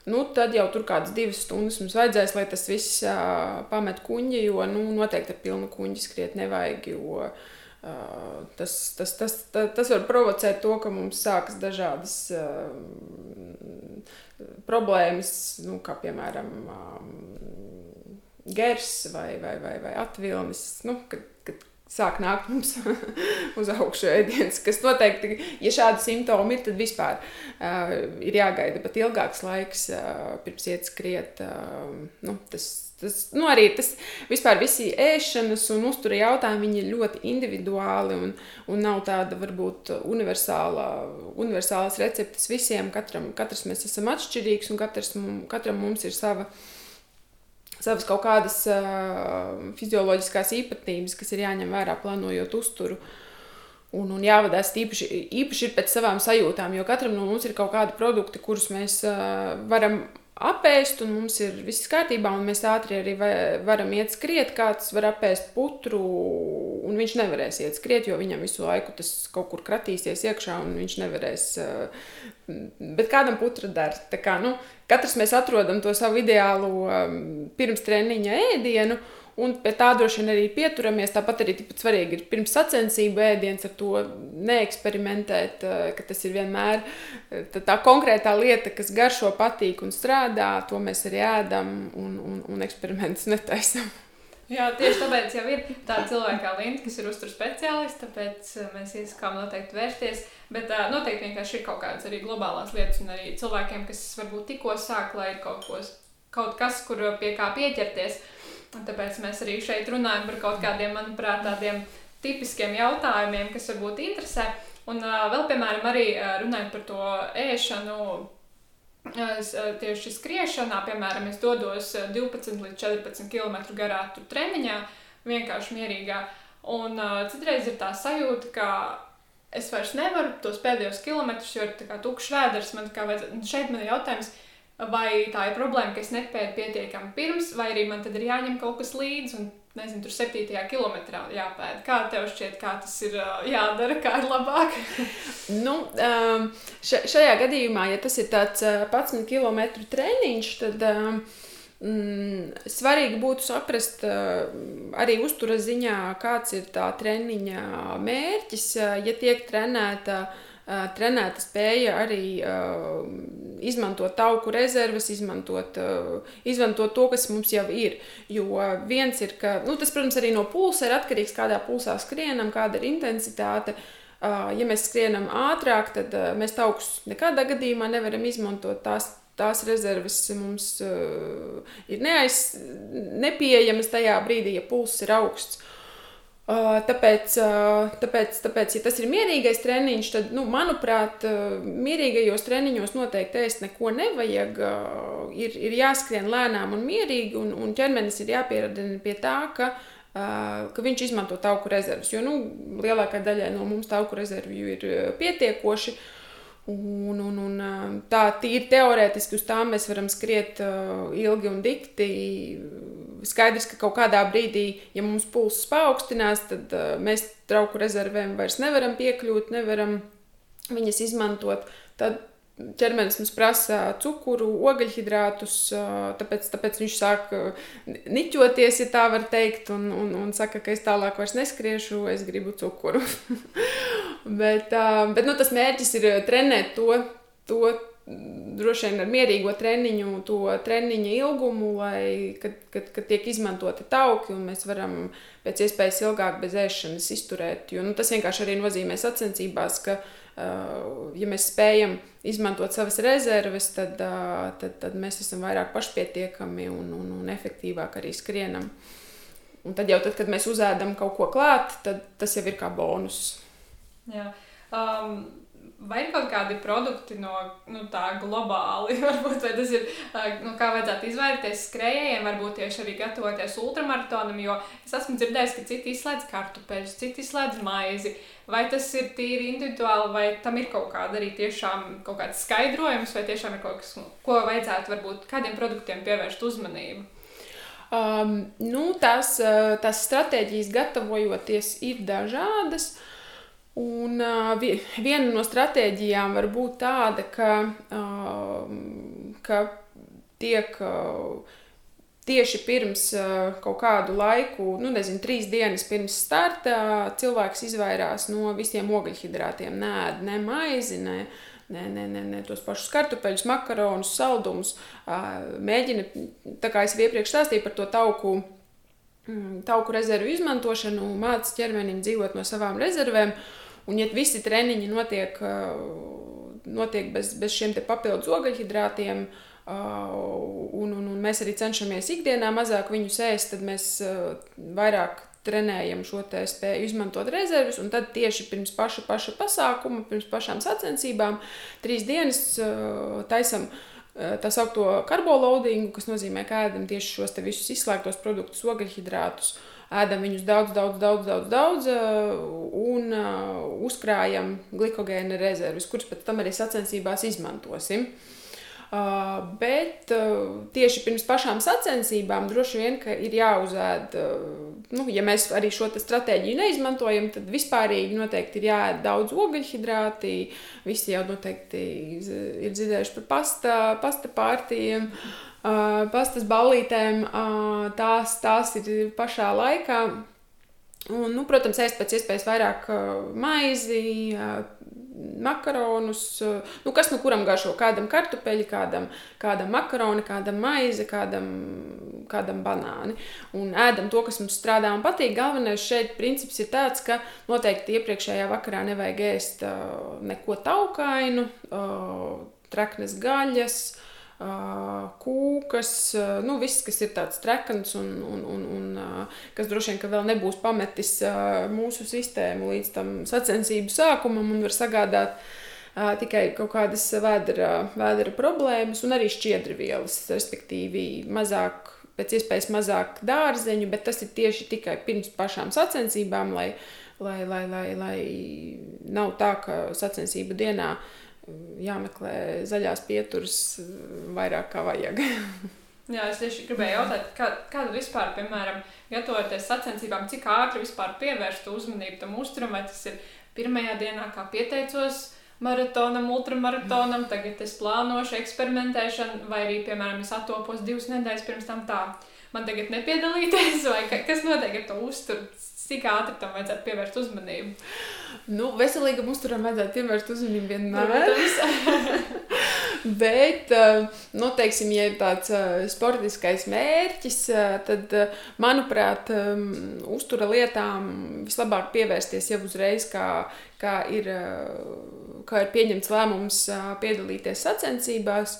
Nu, tad jau tur kādas divas stundas mums vajadzēs, lai tas viss uh, pamet kuģi, jo nu, noteikti ar pilnu kuģi skriet nevajag. Jo, uh, tas, tas, tas, tas, tas var provocēt to, ka mums sākas dažādas uh, problēmas, nu, kā piemēram um, gers vai, vai, vai, vai atvilnis. Nu, kad, kad sāk nākt mums uz augšu ēdienas, kas noteikti, ja šādi simptomi ir, tad vispār uh, ir jāgaida pat ilgāks laiks uh, pirms iet skriet. Uh, nu, tas, tas, nu, arī tas vispār visi ēšanas un uztura jautājumi, viņi ir ļoti individuāli un, un nav tāda varbūt universāla, universālas receptes visiem. Katram, katrs mēs esam atšķirīgs un katrs, katram mums ir sava savas kaut kādas uh, fizioloģiskās īpatnības, kas ir jāņem vērā plānojot uzturu. Un, un jāvadās īpaši, īpaši pēc savām sajūtām, jo katram no mums ir kaut kādi produkti, kurus mēs uh, varam apēst, un mums ir viss kārtībā, un mēs ātri arī varam iet skriet. Kāds var apēst putru, un viņš nevarēs iet skriet, jo viņam visu laiku tas kaut kur kratīsies iekšā, un viņš nevarēs. Bet kādam putra der? Tā kā, nu, katrs mēs atrodam to savu ideālo pirms treniņa ēdienu. Un pie tā droši vien arī pieturamies. Tāpat arī tikpat svarīgi ir pirms sacensību ēdienas ar to neeksperimentēt, eh, ka tas ir vienmēr eh, tā, tā konkrētā lieta, kas garšo, patīk un strādā. To mēs arī ēdam un, un, un eksperimentus netaisam. Jā, tieši tāpēc jau ir tāda cilvēka Linda, kas ir uzturu speciālists, tāpēc eh, mēs iesakām noteikti vērsties. Bet uh, noteikti vienkārši ir kaut kādas arī globālās lietas, un arī cilvēkiem, kas varbūt tikko sāk, lai ir kaut, ko, kaut kas, kur pie kā pieķerties. Uh, Un tāpēc mēs arī šeit runājam par kaut kādiem, manuprāt, tādiem tipiskiem jautājumiem, kas varbūt interesē. Un uh, vēl, piemēram, arī runājot par to ēšanu, Es, tieši skriešanā, piemēram, es dodos 12 līdz 14 km garā treniņā, vienkārši mierīgā. Un uh, citreiz ir tā sajūta, ka es vairs nevaru tos pēdējos kilometrus, jo ir tukšs vēders. Man kā vajadzētu, šeit man ir jautājums, uh, Vai tā ir problēma, ka es nepēju pietiekami pirms, vai arī man tad ir jāņem kaut kas līdzi un, nezinu, tur septītajā kilometrā jāpēda. Kā tev šķiet, kā tas ir jādara, kā ir labāk? nu, šajā gadījumā, ja tas ir tāds 11 km treniņš, tad mm, svarīgi būtu saprast arī uzturas ziņā, kāds ir tā treniņa mērķis, ja tiek trenēta trenēta spēja arī uh, izmantot tauku rezerves, izmantot, uh, izmantot to, kas mums jau ir. Jo viens ir, ka nu, tas, protams, arī no pulsa ir atkarīgs, kādā pulsā skrienam, kāda ir intensitāte. Uh, ja mēs skrienam ātrāk, tad uh, mēs taukus nekādā gadījumā nevaram izmantot tās. Tās rezerves mums uh, ir neaiz, nepieejamas tajā brīdī, ja pulss ir augsts. Tāpēc, tāpēc, tāpēc, ja tas ir mierīgais treniņš, tad, nu, manuprāt, mierīgajos treniņos noteikti ēst neko nevajag. Ir, ir jāskrien lēnām un mierīgi, un, un ķermenis ir jāpieradina pie tā, ka, ka viņš izmanto tauku rezerves. Jo nu, lielākajai daļai no mums tauku rezervju ir pietiekoši. Un, un, un tā tīri teorētiski uz tām mēs varam skriet ilgi un dikti skaidrs, ka kaut kādā brīdī, ja mums pulss paaugstinās, tad mēs trauku rezervēm vairs nevaram piekļūt, nevaram viņas izmantot. Tad ķermenis mums prasa cukuru, ogļhidrātus, tāpēc, tāpēc viņš sāk niķoties, ja tā var teikt, un, un, un saka, ka es tālāk vairs neskriešu, es gribu cukuru. bet uh, bet nu, tas mērķis ir trenēt to, to droši vien ar mierīgo treniņu, to treniņa ilgumu, lai, kad, kad, kad tiek izmantoti tauki un mēs varam pēc iespējas ilgāk bez ēšanas izturēt. Jo, nu, tas vienkārši arī nozīmē sacensībās, ka, uh, ja mēs spējam izmantot savas rezerves, tad, uh, tad, tad mēs esam vairāk pašpietiekami un, un, un efektīvāk arī skrienam. Un tad jau tad, kad mēs uzēdam kaut ko klāt, tad tas jau ir kā bonus. Jā. Um, Vai ir kaut kādi produkti no nu, tā globāli, varbūt tas ir, nu, kā vajadzētu izvairīties skrejējiem, varbūt tieši arī gatavoties ultramaratonam, jo es esmu dzirdējis, ka citi izslēdz kartupeļus, citi izslēdz maizi. Vai tas ir tīri individuāli, vai tam ir kaut kāda arī tiešām kaut kāds skaidrojums, vai tiešām ir kaut kas, ko vajadzētu varbūt kādiem produktiem pievērst uzmanību? Um, nu, tās, tās stratēģijas gatavojoties ir dažādas. Un uh, viena no stratēģijām var būt tāda, ka, uh, ka tiek uh, tieši pirms uh, kaut kādu laiku, nu, nezinu, trīs dienas pirms starta, cilvēks izvairās no visiem ogļhidrātiem. Nē, ne maizi, ne, ne, ne, ne, ne tos pašus kartupeļus, makaronus, saldumus. Uh, mēģina, tā kā es iepriekš stāstīju par to tauku. Mm, tauku rezervu izmantošanu, mācīt ķermenim dzīvot no savām rezervēm. Uh, Un, ja visi treniņi notiek, notiek bez, bez šiem papildus ogļhidrātiem, un, un, un mēs arī cenšamies ikdienā mazāk viņus ēst, tad mēs vairāk trenējam šo spēju izmantot rezerves, un tad tieši pirms paša, paša pasākuma, pirms pašām sacensībām, trīs dienas taisam tā saucamo karboloadingu, kas nozīmē, ka ēdam tieši šos visus izslēgtos produktus, ogļhidrātus. Uh, ēdam viņus daudz, daudz, daudz, daudz, daudz eh, un eh, uzkrājam glikogēna rezerves, kuras pēc tam arī sacensībās izmantosim. Uh, bet uh, tieši pirms pašām sacensībām droši vien ir jāuzēd, uh, nu, ja mēs arī šo stratēģiju neizmantojam, tad vispārīgi noteikti ir jāēd daudz ogļhidrāti. Visi jau noteikti ir dzirdējuši par pasta, pasta pārtījiem. Uh, pastas ballītēm, tās, tās ir pašā laikā. Un, nu, protams, ēst pēc iespējas vairāk maizi, makaronus, nu, kas nu kuram garšo. Kādam kartupeļi, kādam, kādam makaroni, kādam maize, kādam, kādam banāni. Un ēdam to, kas mums strādā un patīk. Galvenais šeit princips ir tāds, ka noteikti iepriekšējā vakarā nevajag ēst neko taukainu, traknes gaļas kūkas, nu, viss, kas ir tāds trekants un, un, un, un kas droši vien vēl nebūs pametis mūsu sistēmu līdz tam sacensību sākumam un var sagādāt tikai kaut kādas vēdera, vēdera problēmas un arī šķiedrvielas, respektīvi mazāk. Pēc iespējas mazāk dārzeņu, bet tas ir tieši tikai pirms pašām sacensībām, lai, lai, lai, lai, lai nav tā, ka sacensību dienā uh, jāmeklē zaļās pieturas vairāk kā vajag. Jā, es tieši gribēju jautāt, kā, kāda vispār, piemēram, gatavoties sacensībām, cik ātri vispār pievērst uzmanību tam uzturam, vai tas ir pirmajā dienā, kā pieteicos maratonam, ultramaratonam, tagad es plānošu eksperimentēšanu, vai arī, piemēram, es attopos divas nedēļas pirms tam tā. Man tagad nepiedalīties, vai kas notiek ar to uzturu, cik ātri tam vajadzētu pievērst uzmanību? Nu, veselīgam uzturam vajadzētu pievērst uzmanību vienmēr. Bet, eh, nu, teiksim, ja ir tāds eh, sportiskais mērķis, eh, tad, manuprāt, uztura lietām vislabāk pievērsties jau uzreiz, kā, kā, ir, kā ir pieņemts lēmums piedalīties sacensībās.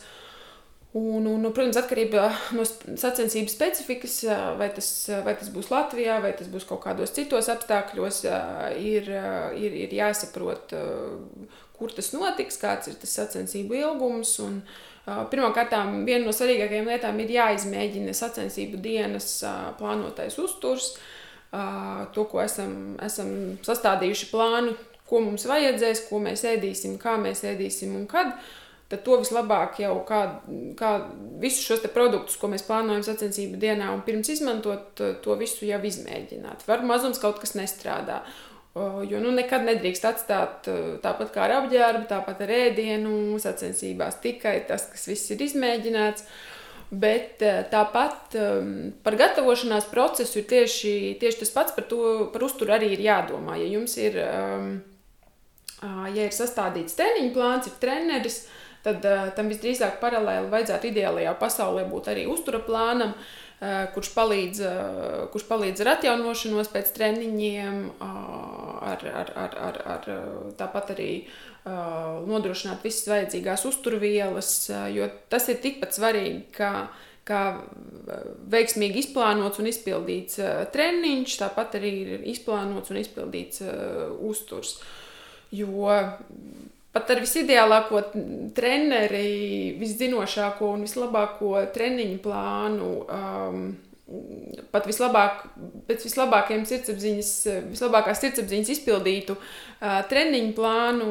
Un, un, un, protams, atkarībā no sacensību specifikas, vai tas, vai tas būs Latvijā, vai tas būs kaut kādos citos apstākļos, ir, ir, ir jāsaprot, kur tas notiks, kāds ir tas sacensību ilgums. Un, Pirmkārt, viena no svarīgākajām lietām ir jāizmēģina sacensību dienas plānotais uzturs, to, ko esam, esam sastādījuši plānu, ko mums vajadzēs, ko mēs ēdīsim, kā mēs ēdīsim un kad. Uh, tad to vislabāk jau kā, kā visus šos produktus, ko mēs plānojam sacensību dienā, un pirms izmantot to visu jau izmēģināt. Var mazums kaut kas nestrādā. Jo nu, nekad nedrīkst atstāt tāpat kā ar apģērbu, tāpat ar ēdienu, sacensībās tikai tas, kas viss ir izmēģināts. Bet tāpat par gatavošanās procesu ir tieši, tieši tas pats, par, to, par uzturu arī ir jādomā. Ja jums ir, ja ir sastādīts treniņu plāns, ir treneris, tad uh, tam visdrīzāk paralēli vajadzētu ideālajā pasaulē būt arī uztura plānam, uh, kurš, palīdz, uh, kurš palīdz ar atjaunošanos pēc treniņiem, uh, ar, ar, ar, ar, ar, tāpat arī uh, nodrošināt visas vajadzīgās uzturvielas, uh, jo tas ir tikpat svarīgi, kā, kā veiksmīgi izplānots un izpildīts uh, treniņš, tāpat arī ir izplānots un izpildīts uh, uzturs. Jo pat ar visideālāko treneri, viszinošāko un vislabāko treniņu plānu. Um, Pat vislabāk, pēc vislabākajiem sirdsapziņas, vislabākās sirdsapziņas izpildītu uh, treniņu plānu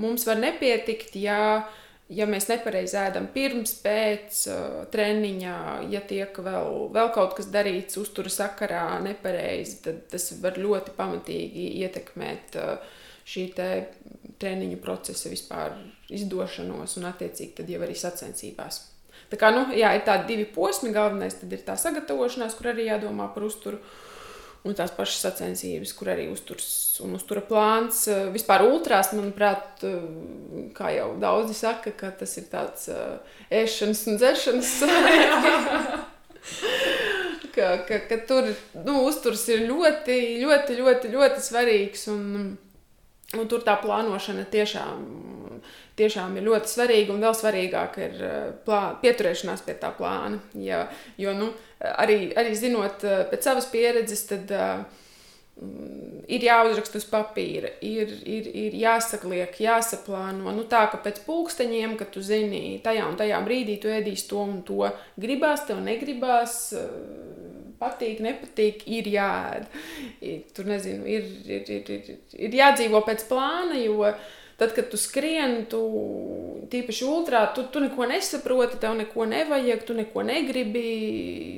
mums var nepietikt, ja, ja mēs nepareizi ēdam pirms, pēc uh, treniņa, ja tiek vēl, vēl kaut kas darīts uztura sakarā nepareizi, tad tas var ļoti pamatīgi ietekmēt uh, šī treniņu procesa vispār izdošanos un attiecīgi tad jau arī sacensībās. Tā kā, nu, jā, ir tādi divi posmi. Galvenais ir tā sagatavošanās, kur arī jādomā par uzturu. Un tās pašas sacensības, kur arī uzturs un uztura plāns. Vispār ultrās, manuprāt, kā jau daudzi saka, ka tas ir tāds ēšanas un dzeršanas. ka, ka, ka tur nu, uzturs ir ļoti, ļoti, ļoti, ļoti svarīgs. Un, un tur tā plānošana tiešām tiešām ir ļoti svarīga un vēl svarīgāk ir eh, plā, pieturēšanās pie tā plāna. Ja, jo nu, arī, arī zinot eh, pēc savas pieredzes, tad uh, ir jāuzraksta uz papīra, ir, ir, ir jāsakliek, jāsaplāno. Nu, tā kā pēc pulksteņiem, kad tu zini, tajā un tajā brīdī tu ēdīsi to un to, gribās tev, negribās. Patīk, nepatīk, ir jāēd. Tur nezinu, ir, ir, ir, ir, ir jādzīvo pēc plāna, jo Tad, kad tu skrieni, tu tīpaši ultrā, tu, tu neko nesaproti, tev neko nevajag, tu neko negribi.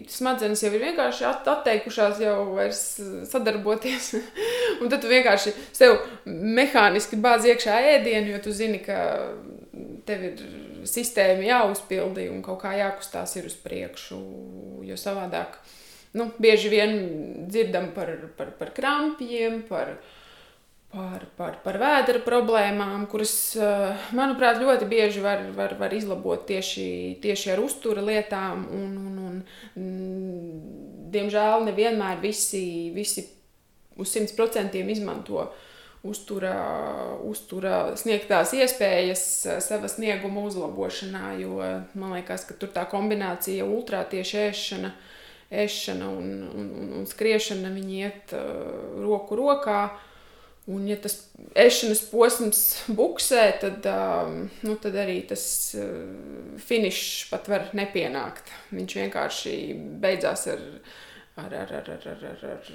Smadzenes jau ir vienkārši atteikušās jau vairs sadarboties. un tad tu vienkārši sev mehāniski bāzi iekšā ēdienu, jo tu zini, ka tev ir sistēma jāuzpildi un kaut kā jākustās ir uz priekšu. Jo savādāk, nu, bieži vien dzirdam par, par, par krampjiem, par par, par, par vēdera problēmām, kuras, eh, manuprāt, ļoti bieži var, var, var izlabot tieši, tieši ar uztura lietām. Un, un, un, mm, diemžēl nevienmēr visi, visi uz 100% izmanto uztura, uztura sniegtās iespējas eh, sava snieguma uzlabošanā, jo man liekas, ka tur tā kombinācija ultrā tieši ēšana, ēšana un, un, un, un skriešana, viņi iet uh, roku rokā. Uh, Un, ja tas ešanas posms buksē, tad, um, nu, tad arī tas uh, finišs pat var nepienākt. Viņš vienkārši beidzās ar, ar, ar, ar, ar, ar, ar, ar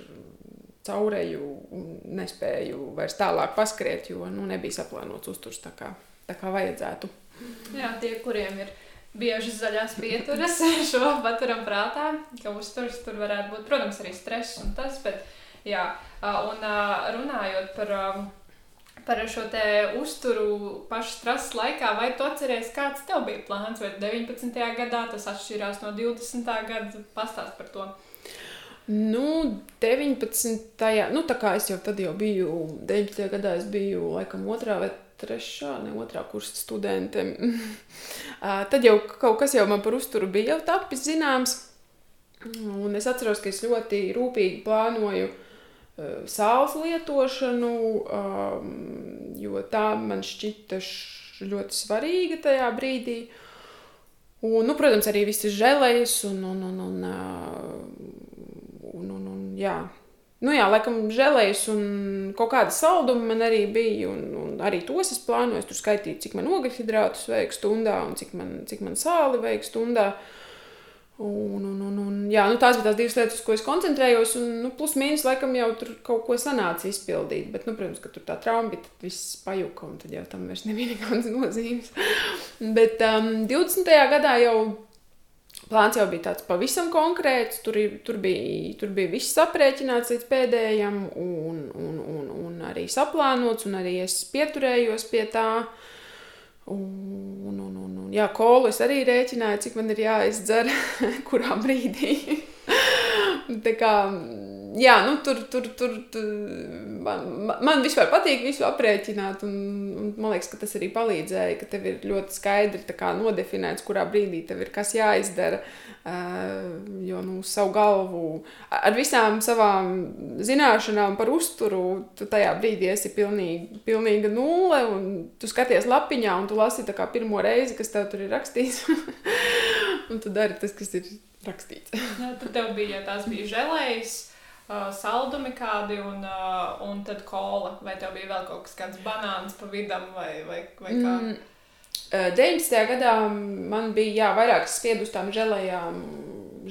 caurēju un nespēju vairs tālāk paskriet, jo nu, nebija saplānots uzturs tā kā, tā kā vajadzētu. Jā, tie, kuriem ir bieži zaļās pieturas, šo paturam prātā, ka uzturs tur varētu būt, protams, arī stress un tas, bet Jā, un runājot par, par šo te uzturu pašu stresa laikā, vai tu atceries, kāds tev bija plāns, vai 19. gadā tas atšķirās no 20. gada? Pastāst par to. Nu, 19. Nu, tā kā es jau tad jau biju, 19. gadā es biju laikam otrā vai trešā, ne otrā kursa studente. tad jau kaut kas jau man par uzturu bija jau tapis zināms. Un es atceros, ka es ļoti rūpīgi plānoju Eh, sāls lietošanu, jo tā man šķita ļoti svarīga tajā brīdī. Un, nu, protams, arī visas žēlējas un, un, un, un, uh, un, un, un jā. Nu, jā, laikam, žēlējas un kaut kāda salduma man arī bija. Un, un arī tos es plānoju. Es tur skaitīju, cik man ogļhidrātus vajag stundā un cik man, cik man sāli vajag stundā. Un, un, un, un, jā, nu, tās bija tās divas lietas, uz ko es koncentrējos. Un, nu, plus mīnus, laikam, jau tur kaut ko sanāca izpildīt. Bet, nu, protams, ka tur tā trauma bija, tad viss pajuka, un tad jau tam vairs nebija nekādas nozīmes. bet um, 20. gadā jau plāns jau bija tāds pavisam konkrēts. Tur, tur, bija, tur bija viss aprēķināts līdz pēdējam, un, un, un, un arī saplānots, un arī es pieturējos pie tā. Un, un, un, un, jā, kolu es arī rēķināju, cik man ir jāizdzer, kurā brīdī. Tā kā, jā, nu, tur, tur, tur, tur man, man vispār patīk visu aprēķināt, un, un man liekas, ka tas arī palīdzēja, ka tev ir ļoti skaidri kā, nodefinēts, kurā brīdī tev ir kas jāizdara. Uh, jo nu, savu galvu, ar visām savām zināšanām par uzturu, tu tajā brīdī esi pilnīgi, pilnīga nulle. Tu skaties lapiņā, un tu lasi pirmo reizi, kas tev tur ir rakstīts. un tu dari tas, kas ir rakstīts. Jā, tad tev bija, ja tās bija žēlējas. Uh, saldumi kādi un, uh, un tad kola. Vai tev bija vēl kaut kas tāds banāns pa vidam vai, vai, vai kā? Mm. 19. gadā man bija jā, vairāk spiedu uz tām žēlējām,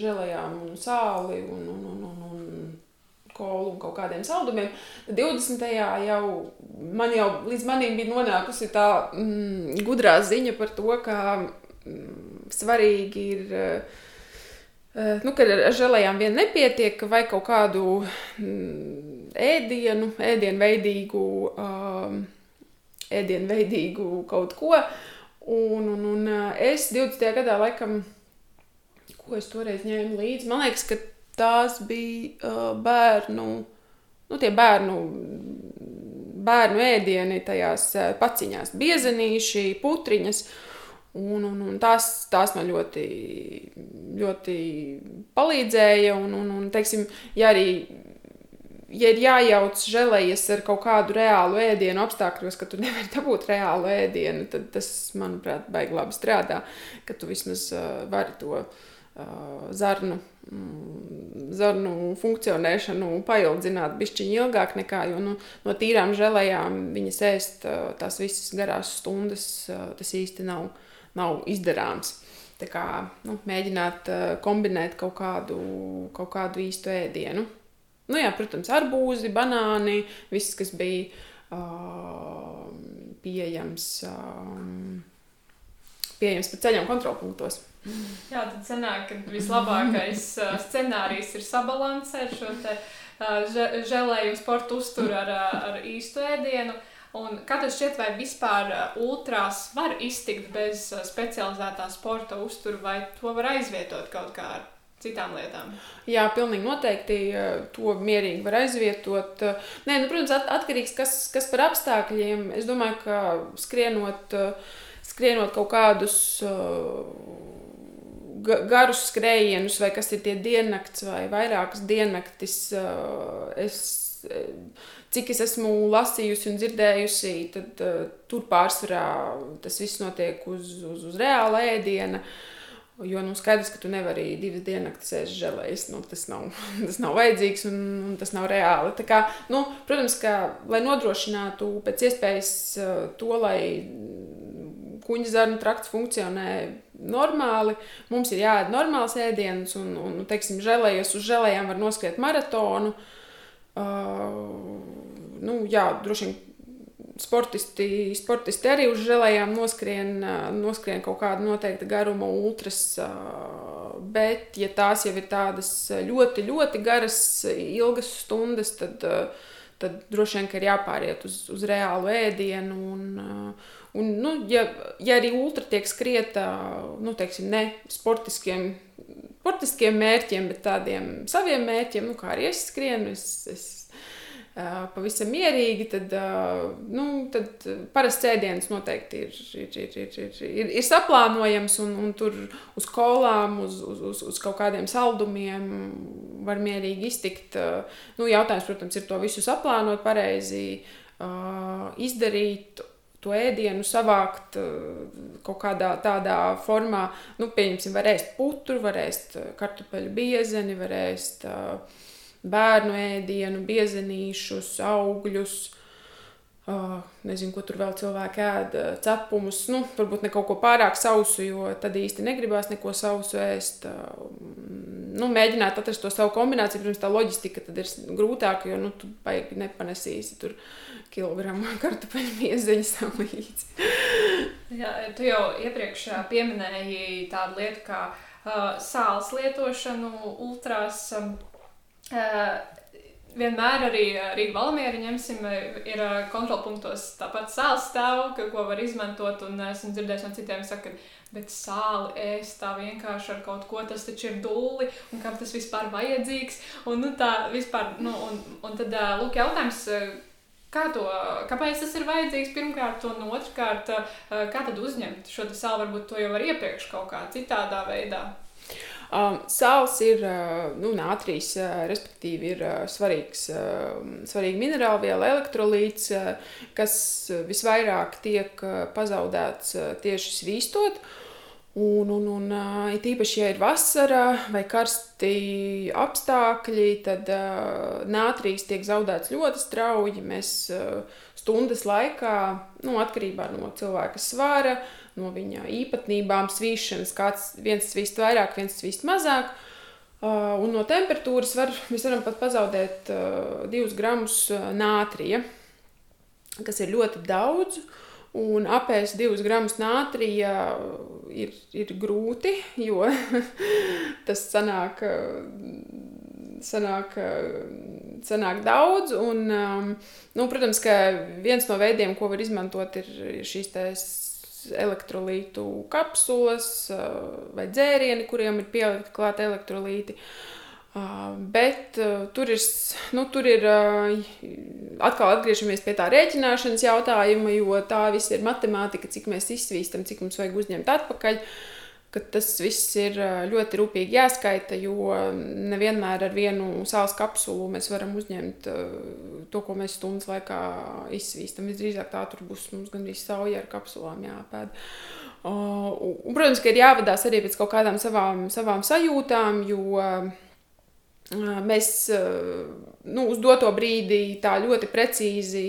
žēlējām un sāli un, un, un, un, un kolu un kaut kādiem saldumiem. 20. jau man jau līdz manim bija nonākusi tā mm, gudrā ziņa par to, ka mm, svarīgi ir. Uh, nu, ka ar žēlējām vien nepietiek, vai kaut kādu mm, ēdienu, ēdienveidīgu, um, ēdienveidīgu kaut ko. Un, un, un es 20. gadā laikam, ko es toreiz ņēmu līdzi, man liekas, ka tās bija uh, bērnu, nu tie bērnu, bērnu ēdieni tajās paciņās, biezenīši, putriņas. Un, un, un tās, tās man ļoti, ļoti palīdzēja. Un, un, un, teiksim, ja arī ja ir jājauc žēlējies ar kaut kādu reālu ēdienu apstākļos, ka tu nevari dabūt reālu ēdienu, tad tas, manuprāt, baigi labi strādā, ka tu vismaz uh, vari to uh, zarnu, mm, zarnu funkcionēšanu paildzināt bišķiņi ilgāk nekā, jo nu, no tīrām žēlējām viņas ēst uh, tās visas garās stundas, uh, tas īsti nav, nav izdarāms. Tā kā nu, mēģināt uh, kombinēt kaut kādu, kaut kādu īstu ēdienu. Nu, jā, protams, arbūzi, banāni, viss, kas bija uh, pieejams, uh, pieejams pa ceļiem kontrolpunktos. Jā, tad sanāk, ka vislabākais uh, scenārijs ir sabalansēt šo te uh, žēlējumu sporta uzturu ar, ar īstu ēdienu. Un kā tas šķiet, vai vispār ultrās var iztikt bez specializētā sporta uztura, vai to var aizvietot kaut kā ar citām lietām. Jā, pilnīgi noteikti to mierīgi var aizvietot. Nē, nu, protams, at, atkarīgs kas, kas par apstākļiem. Es domāju, ka skrienot, skrienot kaut kādus garus skrējienus, vai kas ir tie diennakts vai vairākas diennaktis, es, cik es esmu lasījusi un dzirdējusi, tad tur pārsvarā tas viss notiek uz, uz, uz reāla ēdiena. Uh, Jo nu, skaidrs, ka tu nevari divas dienas ēst žēlējas. Nu, tas, nav, tas nav vajadzīgs un, un tas nav reāli. Tā kā, nu, protams, ka, lai nodrošinātu pēc iespējas uh, to, lai kuģa zarnu trakts funkcionē normāli, mums ir jāēd normāls ēdiens. Un, un teiksim, žēlējos uz žēlējām var noskriet maratonu. Uh, nu, jā, droši vien sportisti, sportisti arī uz žēlējām noskrien, noskrien kaut kādu noteiktu garumu ultras. Bet, ja tās jau ir tādas ļoti, ļoti garas, ilgas stundas, tad, tad droši vien ir jāpāriet uz, uz reālu ēdienu. Un, un, nu, ja, ja arī ultra tiek skrieta nu, teiksim, ne sportiskiem, sportiskiem mērķiem, bet tādiem saviem mērķiem, nu, kā arī es skrienu, es, es pavisam mierīgi, tad, nu, tad parasts ēdiens noteikti ir, ir, ir, ir, ir, ir, ir saplānojams, un, un tur uz kolām, uz, uz, uz kaut kādiem saldumiem var mierīgi iztikt. Nu, jautājums, protams, ir to visu saplānot pareizi, izdarīt to ēdienu savākt kaut kādā tādā formā, nu, pieņemsim, var ēst putru, var ēst kartupeļu biezeni, var ēst uh, bērnu ēdienu, biezenīšus, augļus. Uh, nezinu, ko tur vēl cilvēki ēda, cepumus. Nu, varbūt ne kaut ko pārāk sausu, jo tad īsti negribās neko sausu ēst. Uh, nu, mēģināt atrast to savu kombināciju. Protams, tā loģistika tad ir grūtāka, jo nu, tu baigi nepanesīsi tur kilogramu kartupeļu miezeņu sev līdzi. Jā, tu jau iepriekš pieminēji tādu lietu kā uh, sāls lietošanu ultrās. Uh, vienmēr arī Rīgā Valmiera ņemsim, ir kontrolpunktos tāpat sāls stāv, ka, ko var izmantot, un esmu dzirdējis no citiem, saka, bet sāli ēst tā vienkārši ar kaut ko, tas taču ir dūli, un kam tas vispār vajadzīgs, un nu tā vispār, nu, un, un tad, lūk, jautājums, kā to, kāpēc tas ir vajadzīgs pirmkārt, un otrkārt, kā tad uzņemt šo sāli, varbūt to jau var iepriekš kaut kā citādā veidā. Um, sāls ir uh, nu, nātrīs, uh, respektīvi, ir uh, svarīgs, uh, svarīga minerāla viela, elektrolīts, uh, kas visvairāk tiek uh, pazaudēts uh, tieši svīstot. Un, un, un uh, it īpaši, ja ir vasara vai karsti apstākļi, tad uh, nātrīs tiek zaudēts ļoti strauji. Mēs uh, stundas laikā, nu, atkarībā no cilvēka svara, uh, no viņa īpatnībām, svīšanas, kāds viens svīst vairāk, viens svīst mazāk. Uh, un no temperatūras var, mēs varam pat pazaudēt uh, 2 gramus uh, nātrija, kas ir ļoti daudz. Un apēst 2 gramus nātrija ir, ir grūti, jo tas sanāk sanāk, sanāk daudz. Un, um, nu, protams, ka viens no veidiem, ko var izmantot, ir šīs elektrolītu kapsulas vai dzērieni, kuriem ir pielikti klāt elektrolīti. Uh, bet uh, tur ir, nu, tur ir uh, atkal atgriežamies pie tā rēķināšanas jautājuma, jo tā viss ir matemātika, cik mēs izsvīstam, cik mums vajag uzņemt atpakaļ. Ka tas viss ir ļoti rūpīgi jāskaita, jo nevienmēr ar vienu sāls kapsulu mēs varam uzņemt to, ko mēs stundas laikā izsvīstam. Visdrīzāk tā tur būs mums gandrīz sauja ar kapsulām jāpēd. Un, protams, ka ir jāvadās arī pēc kaut kādām savām, savām sajūtām, jo mēs nu, uz doto brīdi tā ļoti precīzi,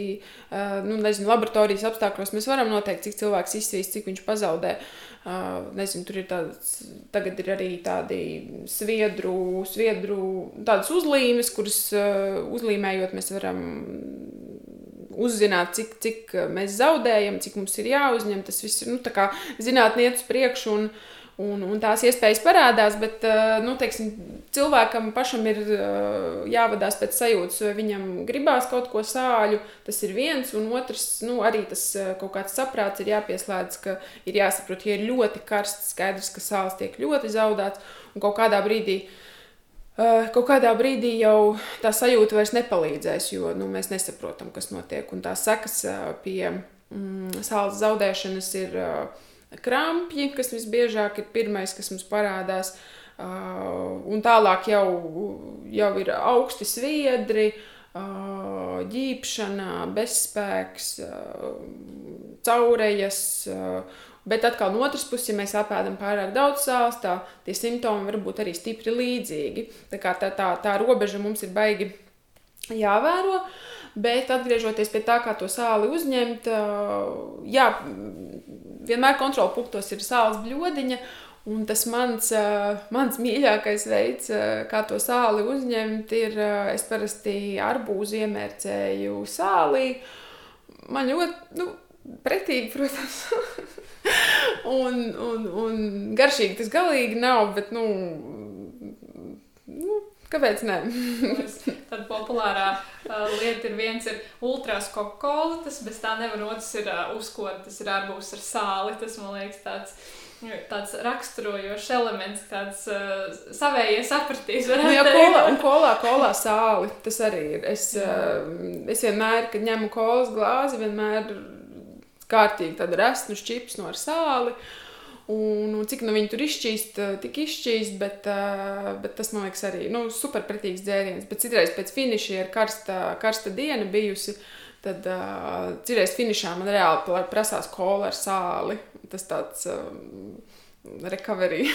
nu, nezinu, laboratorijas apstākļos mēs varam noteikt, cik cilvēks izsvīst, cik viņš pazaudē. Nezinu, tur ir tāds, tagad ir arī tādi sviedru, sviedru tādas uzlīmes, kuras uzlīmējot mēs varam uzzināt, cik, cik mēs zaudējam, cik mums ir jāuzņem. Tas viss ir nu, zinātnē, uz priekšu. Un, uh, un, un tās iespējas parādās, bet eh, nu, teiksim, cilvēkam pašam ir eh, jāvadās pēc sajūtas, vai viņam gribās kaut ko sāļu. Tas ir viens, un otrs, nu, arī tas eh, kaut kāds saprāts ir jāpieslēdz, ka ir jāsaprot, ja ir ļoti karsts, skaidrs, ka sāls tiek ļoti zaudēts, un kaut kādā brīdī. Kaut kādā brīdī jau tā sajūta vairs nepalīdzēs, jo nu, mēs nesaprotam, kas notiek. Un tās sekas pie mm, sāls zaudēšanas ir uh, krampji, kas visbiežāk ir pirmais, kas mums parādās. Uh, un tālāk jau, jau ir augsti sviedri, uh, ģīpšana, bezspēks, uh, caurejas. Bet atkal no otras puses, ja mēs apēdam pārāk daudz sāls, tā, tie simptomi var būt arī stipri līdzīgi. Tā, kā tā, tā, tā robeža mums ir baigi jāvēro. Bet atgriežoties pie tā, kā to sāli uzņemt, jā, vienmēr kontrolu punktos ir sāls bļodiņa. Un tas mans, mans mīļākais veids, kā to sāli uzņemt, ir es parasti arbūzu iemērcēju sālī. Man ļoti nu, pretīgi, protams. un, un, un garšīgi tas galīgi nav, bet nu, nu Kāpēc ne? Tāda populārā uh, lieta ir viens ir ultras Coca-Cola, tas bez tā nevar otrs ir uh, uzkot, tas ir arbūs ar sāli, tas man liekas tāds. Tāds raksturojošs elements, tāds uh, savējie sapratīs. Nu, jā, kolā, un kolā, kolā sāli. Tas arī ir. Es, uh, es vienmēr, kad ņemu kolas glāzi, vienmēr kārtīgi tādu resnu šķipsnu no ar sāli. Uh, Un, un cik nu viņi tur izšķīst, eh, tik izšķīst, bet, uh, bet tas man liekas arī nu, superpretīgs dzēriens. Bet citreiz pēc finiša ir karsta, karsta diena bijusi. Tad uh, citreiz finišā man reāli prasās kola ar sāli. Tas tāds um, recovery,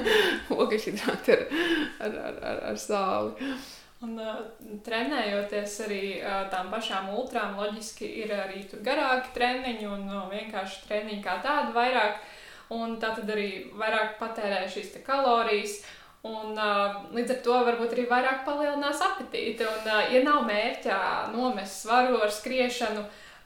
ogļhidrāti ar, ar, ar, ar, ar sāli. Un, uh, trenējoties arī uh, tām pašām ultrām, loģiski ir arī garāki treniņi un uh, vienkārši treniņi kā tādi vairāk un tā tad arī vairāk patērē šīs kalorijas. Un, uh, līdz ar to varbūt arī vairāk palielinās apetīti. Un, uh, ja nav mērķa nomest svaru ar skriešanu,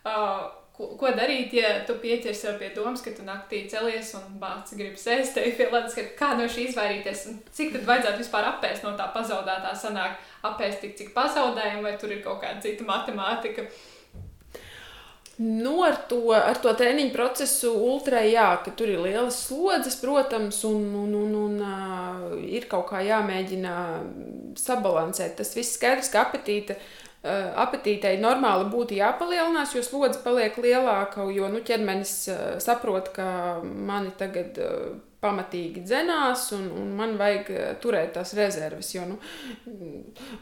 uh, ko, ko darīt, ja tu pieķers jau pie domas, ka tu naktī celies un bāci gribas ēst tevi pie ledus, kā no šī izvairīties? Un cik tad vajadzētu vispār apēst no tā pazaudētā sanāk, apēst tik, cik pazaudējumi, vai tur ir kaut kāda cita matemātika? Uh, Nu, ar to, ar to treniņu procesu ultrai, jā, ka tur ir lielas slodzes, protams, un, un, un, un uh, ir kaut kā jāmēģina sabalansēt. Tas viss skaidrs, ka apetīte, uh, apetītei normāli būtu jāpalielinās, jo slodze paliek lielāka, jo nu, ķermenis uh, saprot, ka mani tagad uh, pamatīgi dzenās, un, un man vajag eh, turēt tās rezerves. Jo, nu,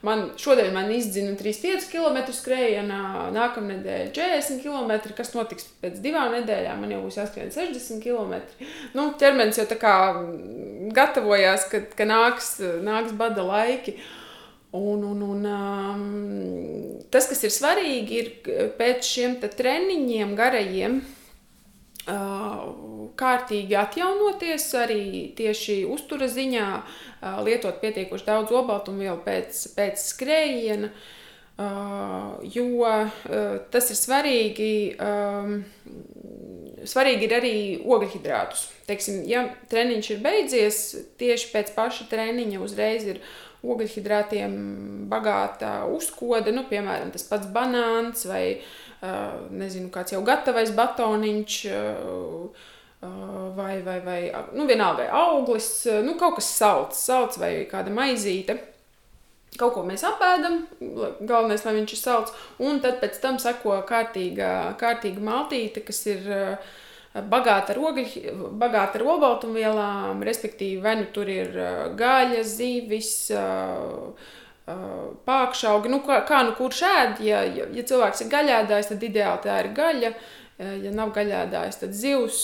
man šodien man izdzina 3,5 km skrējienā, nākamā nedēļa 40 km. Kas notiks pēc divām nedēļām? Man jau būs jāskrien 60 km. Nu, ķermenis jau tā kā gatavojās, ka, ka nāks, nāks bada laiki. Un, un, un, um, tas, kas ir svarīgi, ir pēc šiem treniņiem, garajiem, kārtīgi atjaunoties, arī tieši uztura ziņā, lietot pietiekoši daudz obaltumvielu pēc, pēc skrējiena, jo tas ir svarīgi svarīgi ir arī ogļhidrātus. Teiksim, ja treniņš ir beidzies, tieši pēc paša treniņa uzreiz ir ogļhidrātiem bagāta uzkoda, nu, piemēram, tas pats banāns vai uh, nezinu, kāds jau gatavais batoniņš. Uh, vai, vai, vai nu, vienalga auglis, nu, kaut kas salds, salds vai kāda maizīte. Kaut ko mēs apēdam, galvenais, lai viņš ir salds, un tad pēc tam seko kārtīga, kārtīga maltīte, kas ir uh, bagāta ar, ogļi, bagāta ar olbaltumvielām, respektīvi, vai nu tur ir gaļa, zivis, pākšaugi, nu, kā, kā nu kurš ēd, ja, ja, ja cilvēks ir gaļēdājs, tad ideāli tā ir gaļa, ja nav gaļēdājs, tad zivs,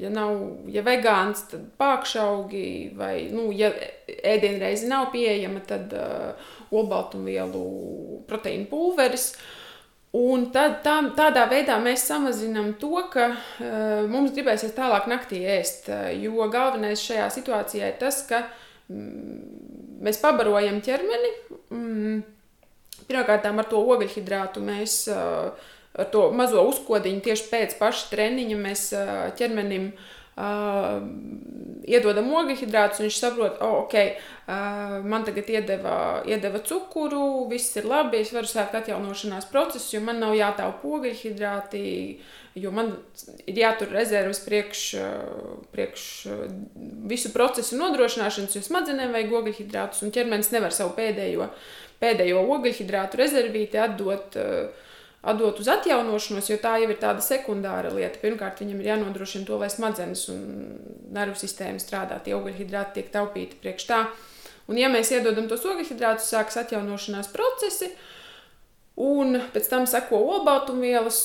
ja nav, ja vegāns, tad pākšaugi, vai, nu, ja ēdienreize nav pieejama, tad uh, olbaltumvielu proteīnu pulveris. Un tad, tā, tādā veidā mēs samazinām to, ka uh, mums gribēsies tālāk naktī ēst. Jo galvenais šajā situācijā ir tas, ka mm, mēs pabarojam ķermeni. Mm, Pirmkārt, ar to ogļhidrātu mēs uh, ar to mazo uzkodiņu tieši pēc paša treniņa mēs ķermenim uh, iedodam ogļhidrātus, viņš saprot, oh, ok, uh, man tagad iedeva, iedeva cukuru, viss ir labi, es varu sākt atjaunošanās procesu, jo man nav jātaupa ogļhidrāti, jo man ir jātur rezerves priekš, priekš visu procesu nodrošināšanas, jo smadzenēm vajag ogļhidrātus, un ķermenis nevar savu pēdējo, pēdējo ogļhidrātu rezervīti atdot uh, atdot uz atjaunošanos, jo tā jau ir tāda sekundāra lieta. Pirmkārt, viņam ir jānodrošina to, lai smadzenes un nervu sistēma strādā, tie ogļhidrāti tiek taupīti priekš tā. Un, ja mēs iedodam tos ogļhidrātus, sākas atjaunošanās procesi, un pēc tam seko olbaltumvielas,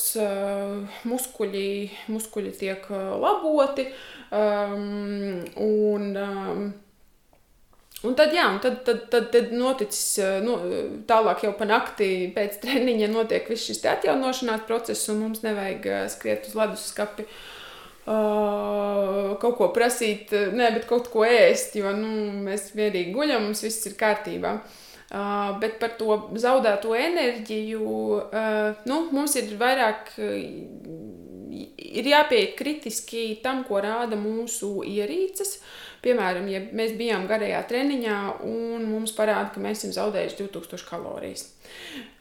muskuļi, muskuļi tiek laboti. Um, un, um, Un tad, jā, un tad, tad, tad, tad noticis nu, tālāk, jau pa nakti pēc treniņa notiek viss šis atjaunošanās process, un mums nevajag eh, skriet uz leduskapi. Uh, kaut ko prasīt, ne, bet kaut ko ēst, jo nu, mēs mierīgi guļam, mums viss ir kārtībā. Uh, bet par to zaudēto enerģiju uh, nu, mums ir vairāk ir jāpieiet kritiski tam, ko rāda mūsu ierīces. Uh, Piemēram, ja mēs bijām garajā treniņā un mums parāda, ka mēs esam zaudējuši 2000 kalorijas,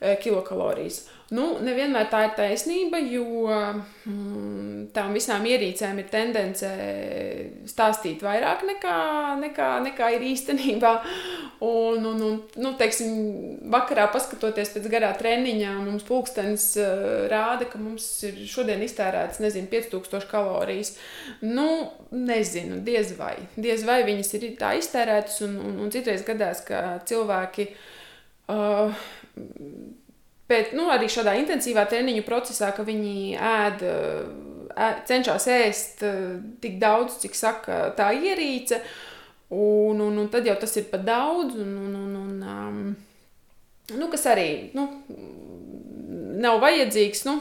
eh, kilokalorijas. Nu, nevienmēr tā ir taisnība, jo mm, tām visām ierīcēm ir tendence stāstīt vairāk nekā, nekā, nekā ir īstenībā. Un, un, un nu, teiksim, vakarā paskatoties pēc garā treniņā, mums pulkstenis uh, rāda, ka mums ir šodien iztērēts, nezinu, 5000 kalorijas. Nu, nezinu, diez vai. Diez vai viņas ir tā iztērētas, un, un, un citreiz gadās, ka cilvēki. Uh, Bet nu, arī šādā intensīvā treniņu procesā, ka viņi ēd, ēd, cenšas ēst tik daudz, cik saka tā ierīce, un, un, un tad jau tas ir par daudz. Un, un, un, un, um, nu, kas arī nu, nav vajadzīgs. Nu,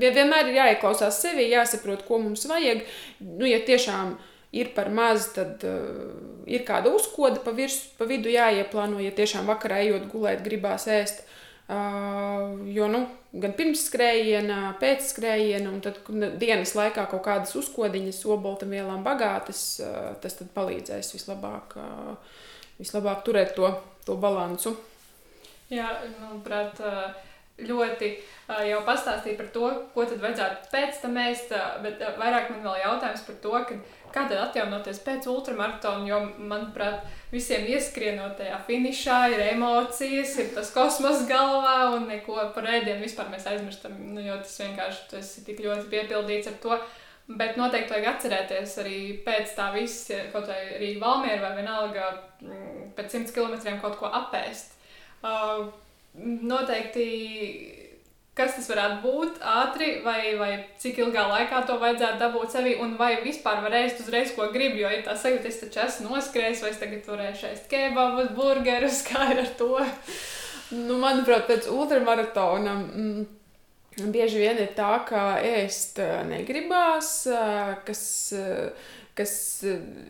vienmēr ir jāieklausās sevi, jāsaprot, ko mums vajag. Nu, ja tiešām ir par maz, tad uh, ir kāda uzkoda pa, virs, pa vidu jāieplāno. Ja tiešām vakarā ejot gulēt, gribās ēst Uh, jo nu, gan pirms skrējiena, pēc skrējiena, un tad dienas laikā kaut kādas uzkodiņas, oboltumvielām bagātas, uh, tas palīdzēs vislabāk, uh, vislabāk turēt to, to balansu. Jā, manuprāt, ļoti jau pastāstīja par to, ko tad vajadzētu pēc tam ēst, bet vairāk man vēl jautājums par to, ka Kā tad atjaunoties pēc ultramaratona? Jo, manuprāt, visiem ieskrienot tajā finišā ir emocijas, ir tas kosmos galvā, un neko par ēdienu vispār mēs aizmirstam. Nu, jo tas vienkārši tas ir tik ļoti piepildīts ar to. Bet noteikti vajag atcerēties arī pēc tā visa, kaut vai Rīga Valmiera vai vienalga mm, pēc simts kilometriem kaut ko apēst. Uh, noteikti kas tas varētu būt ātri, vai, vai cik ilgā laikā to vajadzētu dabūt sevī, un vai vispār var ēst uzreiz, ko gribu. Jo ir tā sajūta, es taču esmu noskrējis, vai es tagad varēšu ēst kebabus, burgerus, kā ir ar to. Nu, manuprāt, pēc ultramaratona. Mm, Bieži vien ir tā, ka ēst eh, negribās, eh, kas, eh, kas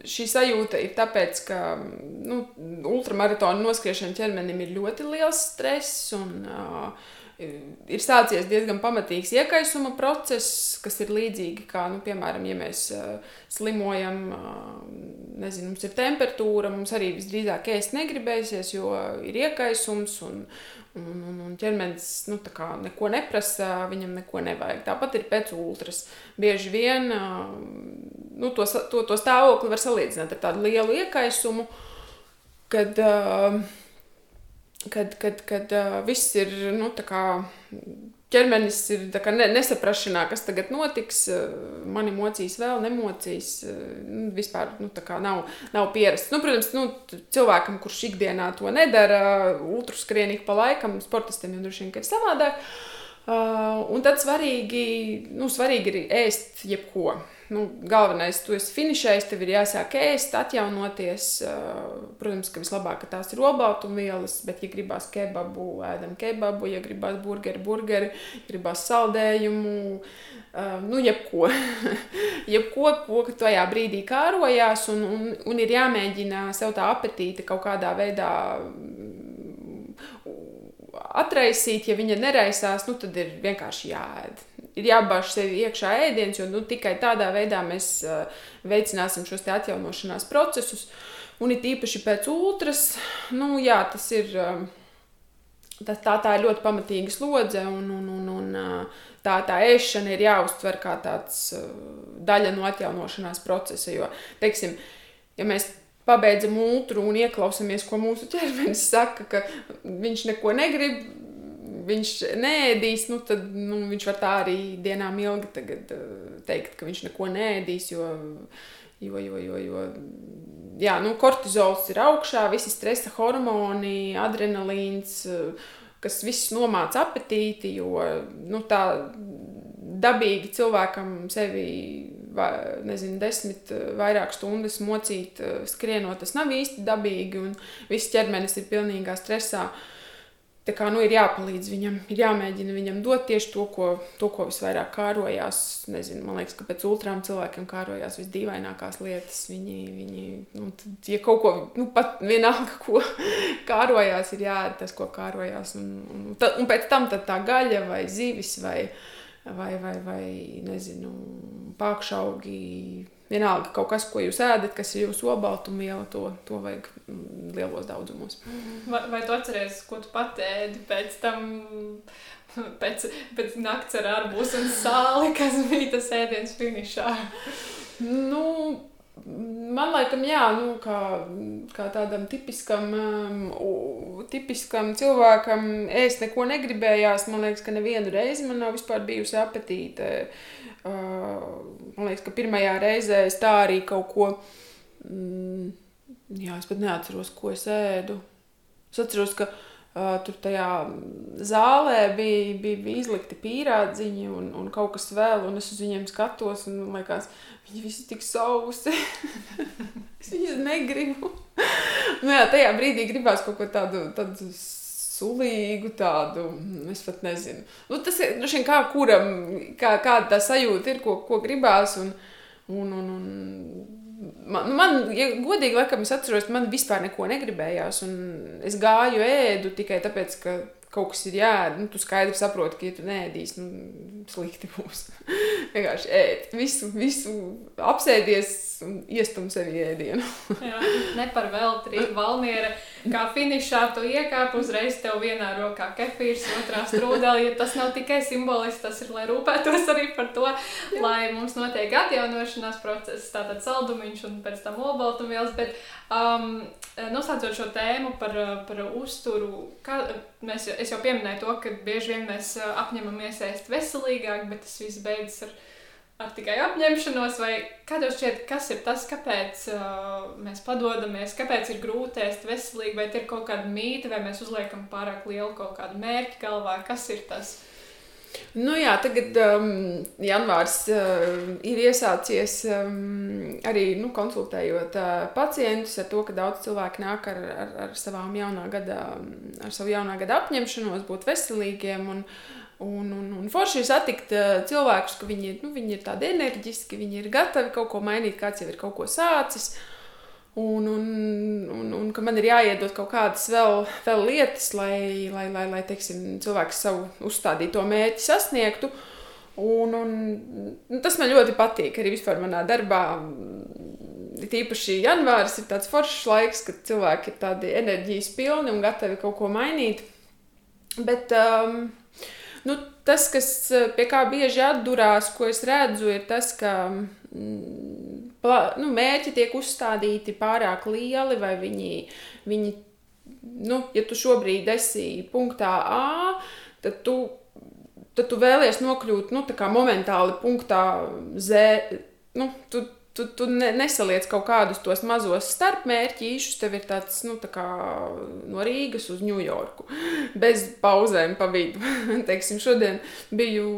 šī sajūta ir tāpēc, ka nu, ultramaratona noskriešana ķermenim ir ļoti liels stress un uh, ir sācies diezgan pamatīgs iekaisuma process, kas ir līdzīgi kā, nu, piemēram, ja mēs uh, slimojam, uh, nezinu, mums ir temperatūra, mums arī visdrīzāk ēst negribēsies, jo ir iekaisums un, un, un, un ķermenis nu, neko neprasa, viņam neko nevajag. Tāpat ir pēc ultras. Bieži vien uh, nu, to, to, to stāvokli var salīdzināt ar tādu lielu iekaisumu, kad uh, kad, kad, kad uh, viss ir nu, ķermenis ir ne, nesaprašanā, kas tagad notiks, mani mocīs vēl, nemocīs. Nu, vispār nu, nav, nav pierasts. Nu, protams, nu, cilvēkam, kurš ikdienā to nedara, ultraskrien ik pa laikam, sportistiem jau droši vien ir savādāk. Uh, un tad svarīgi, nu, svarīgi ir ēst jebko nu, galvenais, tu esi finišējis, tev ir jāsāk ēst, atjaunoties. Protams, ka vislabāk ka tās ir olbaltumvielas, bet, ja gribās kebabu, ēdam kebabu, ja gribās burgeri, burgeri, gribās saldējumu, nu, jebko. jebko, ko tajā brīdī kārojās, un, un, un ir jāmēģina sev tā apetīte kaut kādā veidā atraisīt, ja viņa neraisās, nu, tad ir vienkārši jāēd ir jābāž sevi iekšā ēdiens, jo nu, tikai tādā veidā mēs uh, veicināsim šos atjaunošanās procesus. Un it īpaši pēc ultras, nu, jā, tas ir. Uh, tā, tā, tā ir ļoti pamatīga slodze, un, un, un, un uh, tā, tā ēšana ir jāuztver kā tāds daļa no atjaunošanās procesa. Jo, teiksim, ja mēs pabeidzam ultru un ieklausāmies, ko mūsu ķermenis saka, ka viņš neko negrib, viņš nēdīs, nu, tad nu, viņš var tā arī dienām ilgi tagad, uh, teikt, ka viņš neko nēdīs. Jo, jo, jo, jo, jo jā, nu, kortizols ir augšā, visi stresa hormoni, adrenalīns, uh, kas viss nomāca apetīti. Jo nu, tā dabīgi cilvēkam sevi nezinu, desmit uh, vairāk stundas mocīt, skrienot, tas nav īsti dabīgi, un viss ķermenis ir pilnīgā stresā. Uh, Tā kā nu, ir jāpalīdz viņam, ir jāmēģina viņam dot tieši to, ko, to, ko visvairāk kārojās. Nezinu, man liekas, ka pēc ultrām cilvēkiem kārojās visdīvainākās lietas. Viņi, viņi nu, tad, ja kaut ko, nu, pat vienalga, ko kārojās, ir jāēd tas, ko kārojās. Un, un, tad, un pēc tam tā gaļa vai zivis vai, vai, vai, vai nezinu, pākšaugi vienalga kaut kas, ko jūs ēdat, kas ir jūsu obaltumviela, to, to vajag mm, lielos daudzumos. Vai, vai tu atceries, ko tu patēdi pēc tam, pēc, pēc nakts ar arbūs un sāli, kas bija tas ēdiens finišā? Nu, Man liekas, jā, nu, kā, kā tādam tipiskam, um, tipiskam cilvēkam, ēst neko negribējās. Man liekas, ka nevienu reizi man nav vispār bijusi apetīte. Uh, man liekas, ka pirmajā reizē es tā arī kaut ko, mm, jā, es pat neatceros, ko es ēdu. Es atceros, ka uh, tur tajā zālē bija, bija, bija izlikti pīrādziņi un, un kaut kas vēl, un es uz viņiem skatos, un man liekas, viņi visi tik sausi. es viņus negribu. nu, jā, tajā brīdī gribās kaut ko tādu. tādu sulīgu, tādu, es pat nezinu. Nu, tas ir nu, kā kuram, kā, kāda tā sajūta ir, ko, ko gribās. Un, un, un, un, man, nu, man, ja godīgi, laikam, es atceros, man vispār neko negribējās. Es gāju ēdu tikai tāpēc, ka kaut kas ir jādara. Nu, tu skaidri saproti, ka, ja tu nēdīsi, nu, slikti būs. Vienkārši ēd, visu, visu apsēdies un iestum sevi ēdienu. Jā, ne par velti arī Valmiera. Kā finišā tu iekāp, uzreiz tev vienā rokā kefīrs, otrā strūdeli. Ja tas nav tikai simbolisks, tas ir, lai rūpētos arī par to, Jā. lai mums notiek atjaunošanās process, tātad saldumiņš un pēc tam olbaltumvielas. Bet um, noslēdzot šo tēmu par, par uzturu, kā, mēs, es jau pieminēju to, ka bieži vien mēs apņemamies ēst veselīgāk, bet tas viss beidzas ar ar tikai apņemšanos, vai kādos šķiet, kas ir tas, kāpēc uh, mēs padodamies, kāpēc ir grūti ēst veselīgi, vai ir kaut kāda mīta, vai mēs uzliekam pārāk lielu kaut kādu mērķi galvā, kas ir tas? Nu jā, tagad um, janvārs uh, ir iesācies um, arī nu, konsultējot uh, pacientus ar to, ka daudz cilvēku nāk ar, ar, ar savām jaunā gada, ar savu jaunā gada apņemšanos būt veselīgiem. Un, uh, Un, un, un forši ir satikt uh, cilvēkus, ka viņi, nu, viņi ir tādi enerģiski, viņi ir gatavi kaut ko mainīt, kāds jau ir kaut ko sācis. Un, un, un, un ka man ir jāiedod kaut kādas vēl, vēl lietas, lai, lai, lai, lai teiksim, cilvēks savu uzstādīto mērķi sasniegtu. Un, un, un tas man ļoti patīk arī vispār manā darbā. Tīpaši janvāris ir tāds foršs laiks, kad cilvēki ir tādi enerģijas pilni un gatavi kaut ko mainīt. Bet um, nu, tas, kas pie kā bieži atdurās, ko es redzu, ir tas, ka. Mm, nu, mērķi tiek uzstādīti pārāk lieli, vai viņi, viņi nu, ja tu šobrīd esi punktā A, tad tu, tad tu vēlies nokļūt nu, momentāli punktā Z. Nu, tu, tu, tu ne, nesaliec kaut kādus tos mazos starpmērķīšus. Tev ir tāds nu, tā no Rīgas uz Ņujorku, bez pauzēm pa vidu. Teiksim, šodien biju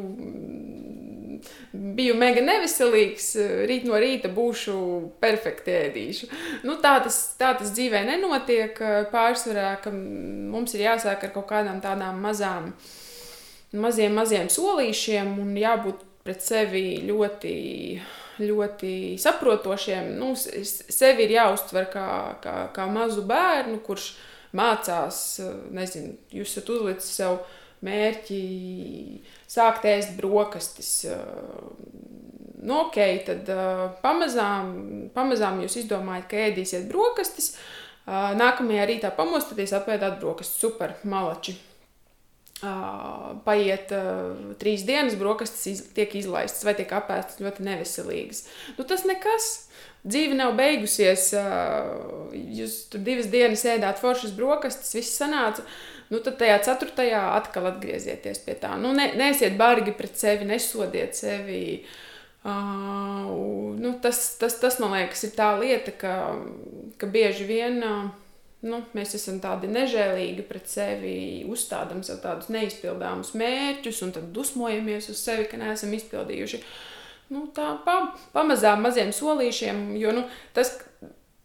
biju mega neveselīgs, rīt no rīta būšu perfekti ēdīšu. Nu, tā, tas, tā tas dzīvē nenotiek pārsvarā, mums ir jāsāk ar kaut kādām tādām mazām, maziem, maziem solīšiem un jābūt pret sevi ļoti, ļoti saprotošiem. Nu, sevi ir jāuztver kā, kā, kā mazu bērnu, kurš mācās, nezinu, jūs esat uzlicis sev mērķi sākt ēst brokastis. Nu, ok, tad pamazām, pamazām jūs izdomājat, ka ēdīsiet brokastis. Nākamajā rītā pamostoties, apēdāt brokastis, super, malači. Paiet trīs dienas, brokastis iz, tiek izlaistas vai tiek apēstas ļoti neveselīgas. Nu, tas nekas. Dzīve nav beigusies. Jūs tur divas dienas ēdāt foršas brokastis, viss sanāca. Nu, tad tajā ceturtajā atkal atgriezieties pie tā. Nu, ne, neesiet bargi pret sevi, nesodiet sevi. Uh, nu, tas, tas, tas, man liekas, ir tā lieta, ka, ka bieži vien uh, nu, mēs esam tādi nežēlīgi pret sevi, uzstādām sev tādus neizpildāmus mērķus un tad dusmojamies uz sevi, ka neesam izpildījuši. Nu, tā pa, pamazām maziem solīšiem, jo nu, tas,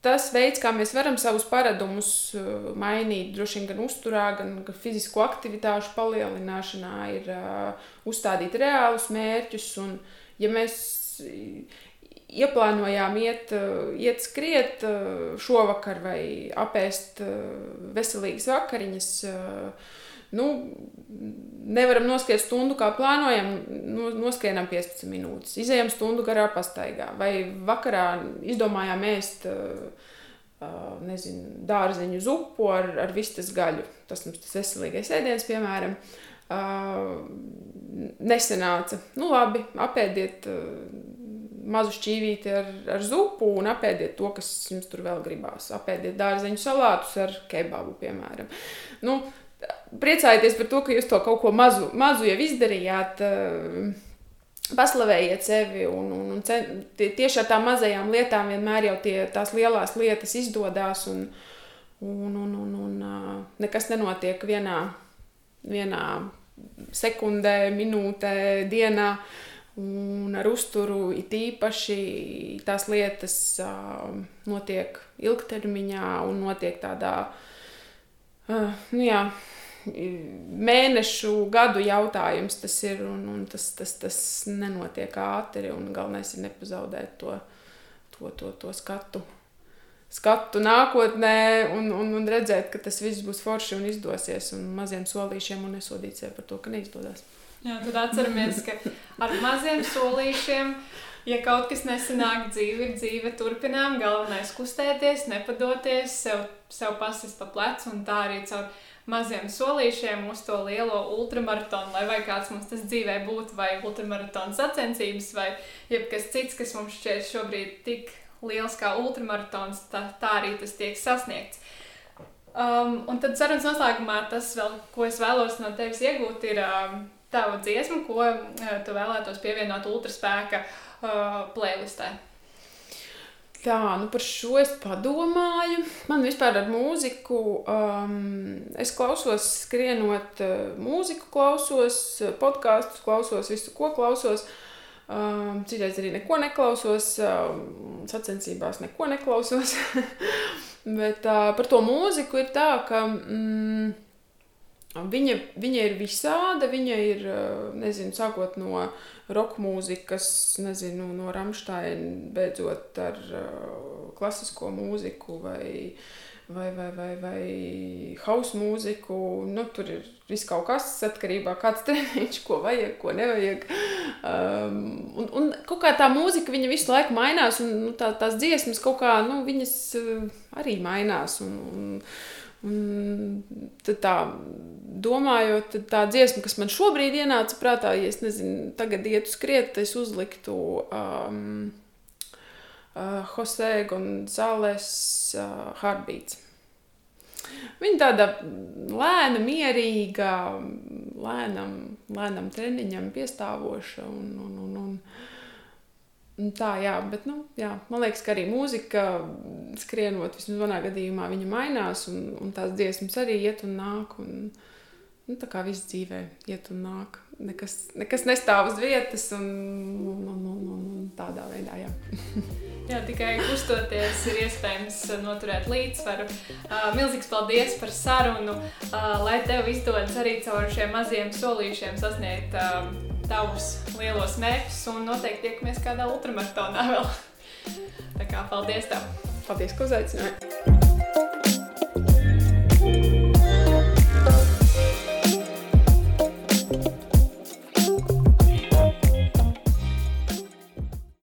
tas veids, kā mēs varam savus paradumus uh, mainīt, droši vien gan uzturā, gan, fizisko aktivitāšu palielināšanā, ir uh, uzstādīt reālus mērķus. Un, ja mēs ieplānojām iet, uh, iet skriet uh, šovakar vai apēst veselīgas vakariņas, nu, nevaram noskriet stundu, kā plānojam, noskrienam 15 minūtes. Izejam stundu garā pastaigā, vai vakarā izdomājām ēst nezinu, dārzeņu zupu ar, ar vistas gaļu. Tas mums tas veselīgais ēdiens, piemēram. Uh, nesenāca. Nu, labi, apēdiet mazu šķīvīti ar, ar zupu un apēdiet to, kas jums tur vēl gribās. Apēdiet dārzeņu salātus ar kebabu, piemēram. Nu, priecājieties par to, ka jūs to kaut ko mazu, mazu jau izdarījāt. Paslavējiet sevi, un, un, un cen, tie, tieši ar tām mazajām lietām vienmēr jau tie, tās lielās lietas izdodas, un, un, un, un, un nekas nenotiek vienā, vienā sekundē, minūtē, dienā. Un ar uzturu it īpaši tās lietas uh, notiek ilgtermiņā un notiek tādā, nu jā, mēnešu, gadu jautājums tas ir, un, un tas, tas, tas nenotiek ātri, un galvenais ir nepazaudēt to, to, to, to skatu. Skatu nākotnē, un, un, un redzēt, ka tas viss būs forši un izdosies, un maziem solīšiem, un nesodīt sevi par to, ka neizdodas. Jā, tad atceramies, ka ar maziem solīšiem, ja kaut kas nesanāk, dzīve ir dzīve, turpinām. Galvenais kustēties, nepadoties, sev, sev pasist pa plecu un tā arī caur maziem solīšiem uz to lielo ultramaratonu, lai vai kāds mums tas dzīvē būtu, vai ultramaratona sacensības, vai jebkas cits, kas mums šķiet šobrīd tik liels kā ultramaratons, tā, tā arī tas tiek sasniegts. Um, un tad sarunas noslēgumā tas, vēl, ko es vēlos no tevis iegūt, ir um, tava dziesma, ko uh, tu vēlētos pievienot ultraspēka uh, playlistē. Tā, nu par šo es padomāju. Man vispār ar mūziku, um, es klausos, skrienot uh, mūziku, klausos, podkāstus, klausos, visu, ko klausos. Um, citreiz arī neko neklausos, um, sacensībās neko neklausos. Bet uh, par to mūziku ir tā, ka. Mm, Viņa, viņa ir visāda. Viņa ir, nezinu, sākot no roka mūzikas, nezinu, no Rāmsteina, beidzot ar klasisko mūziku vai, vai, vai, vai, vai hausa mūziku. Nu, tur ir viss kaut kas atkarībā no kāds treniņš, ko vajag, ko nevajag. Um, un, un kaut kā tā mūzika, viņa visu laiku mainās, un nu, tā, tās dziesmas kaut kā, nu, viņas arī mainās. Un, Un tad tā, domājot, tad tā dziesma, kas man šobrīd ienāca prātā, ja es nezinu, tagad ietu skriet, tad es uzliktu um, uh, Jose Gonzales uh, Heartbeats. Viņa tāda lēna, mierīga, lēnam, lēnam treniņam piestāvoša un, un, un, un Tā, jā, bet, nu, jā, man liekas, ka arī mūzika, skrienot, vismaz manā gadījumā, viņa mainās, un, un tās dziesmas arī iet un nāk. Un, nu, tā kā viss dzīvē iet un nāk. Nekas, nekas nestāv uz vietas, un, un, un, un, un, un tādā veidā. Jā. jā, tikai kustoties, ir iespējams noturēt līdzsvaru. Uh, milzīgs paldies par sarunu, uh, lai tev izdodas arī caur šiem maziem solīšiem sasniegt. Uh, tavus lielos mērķus un noteikti tiekamies kādā ultramaratonā vēl. Tā kā paldies tev! Paldies, ka uzaicināji!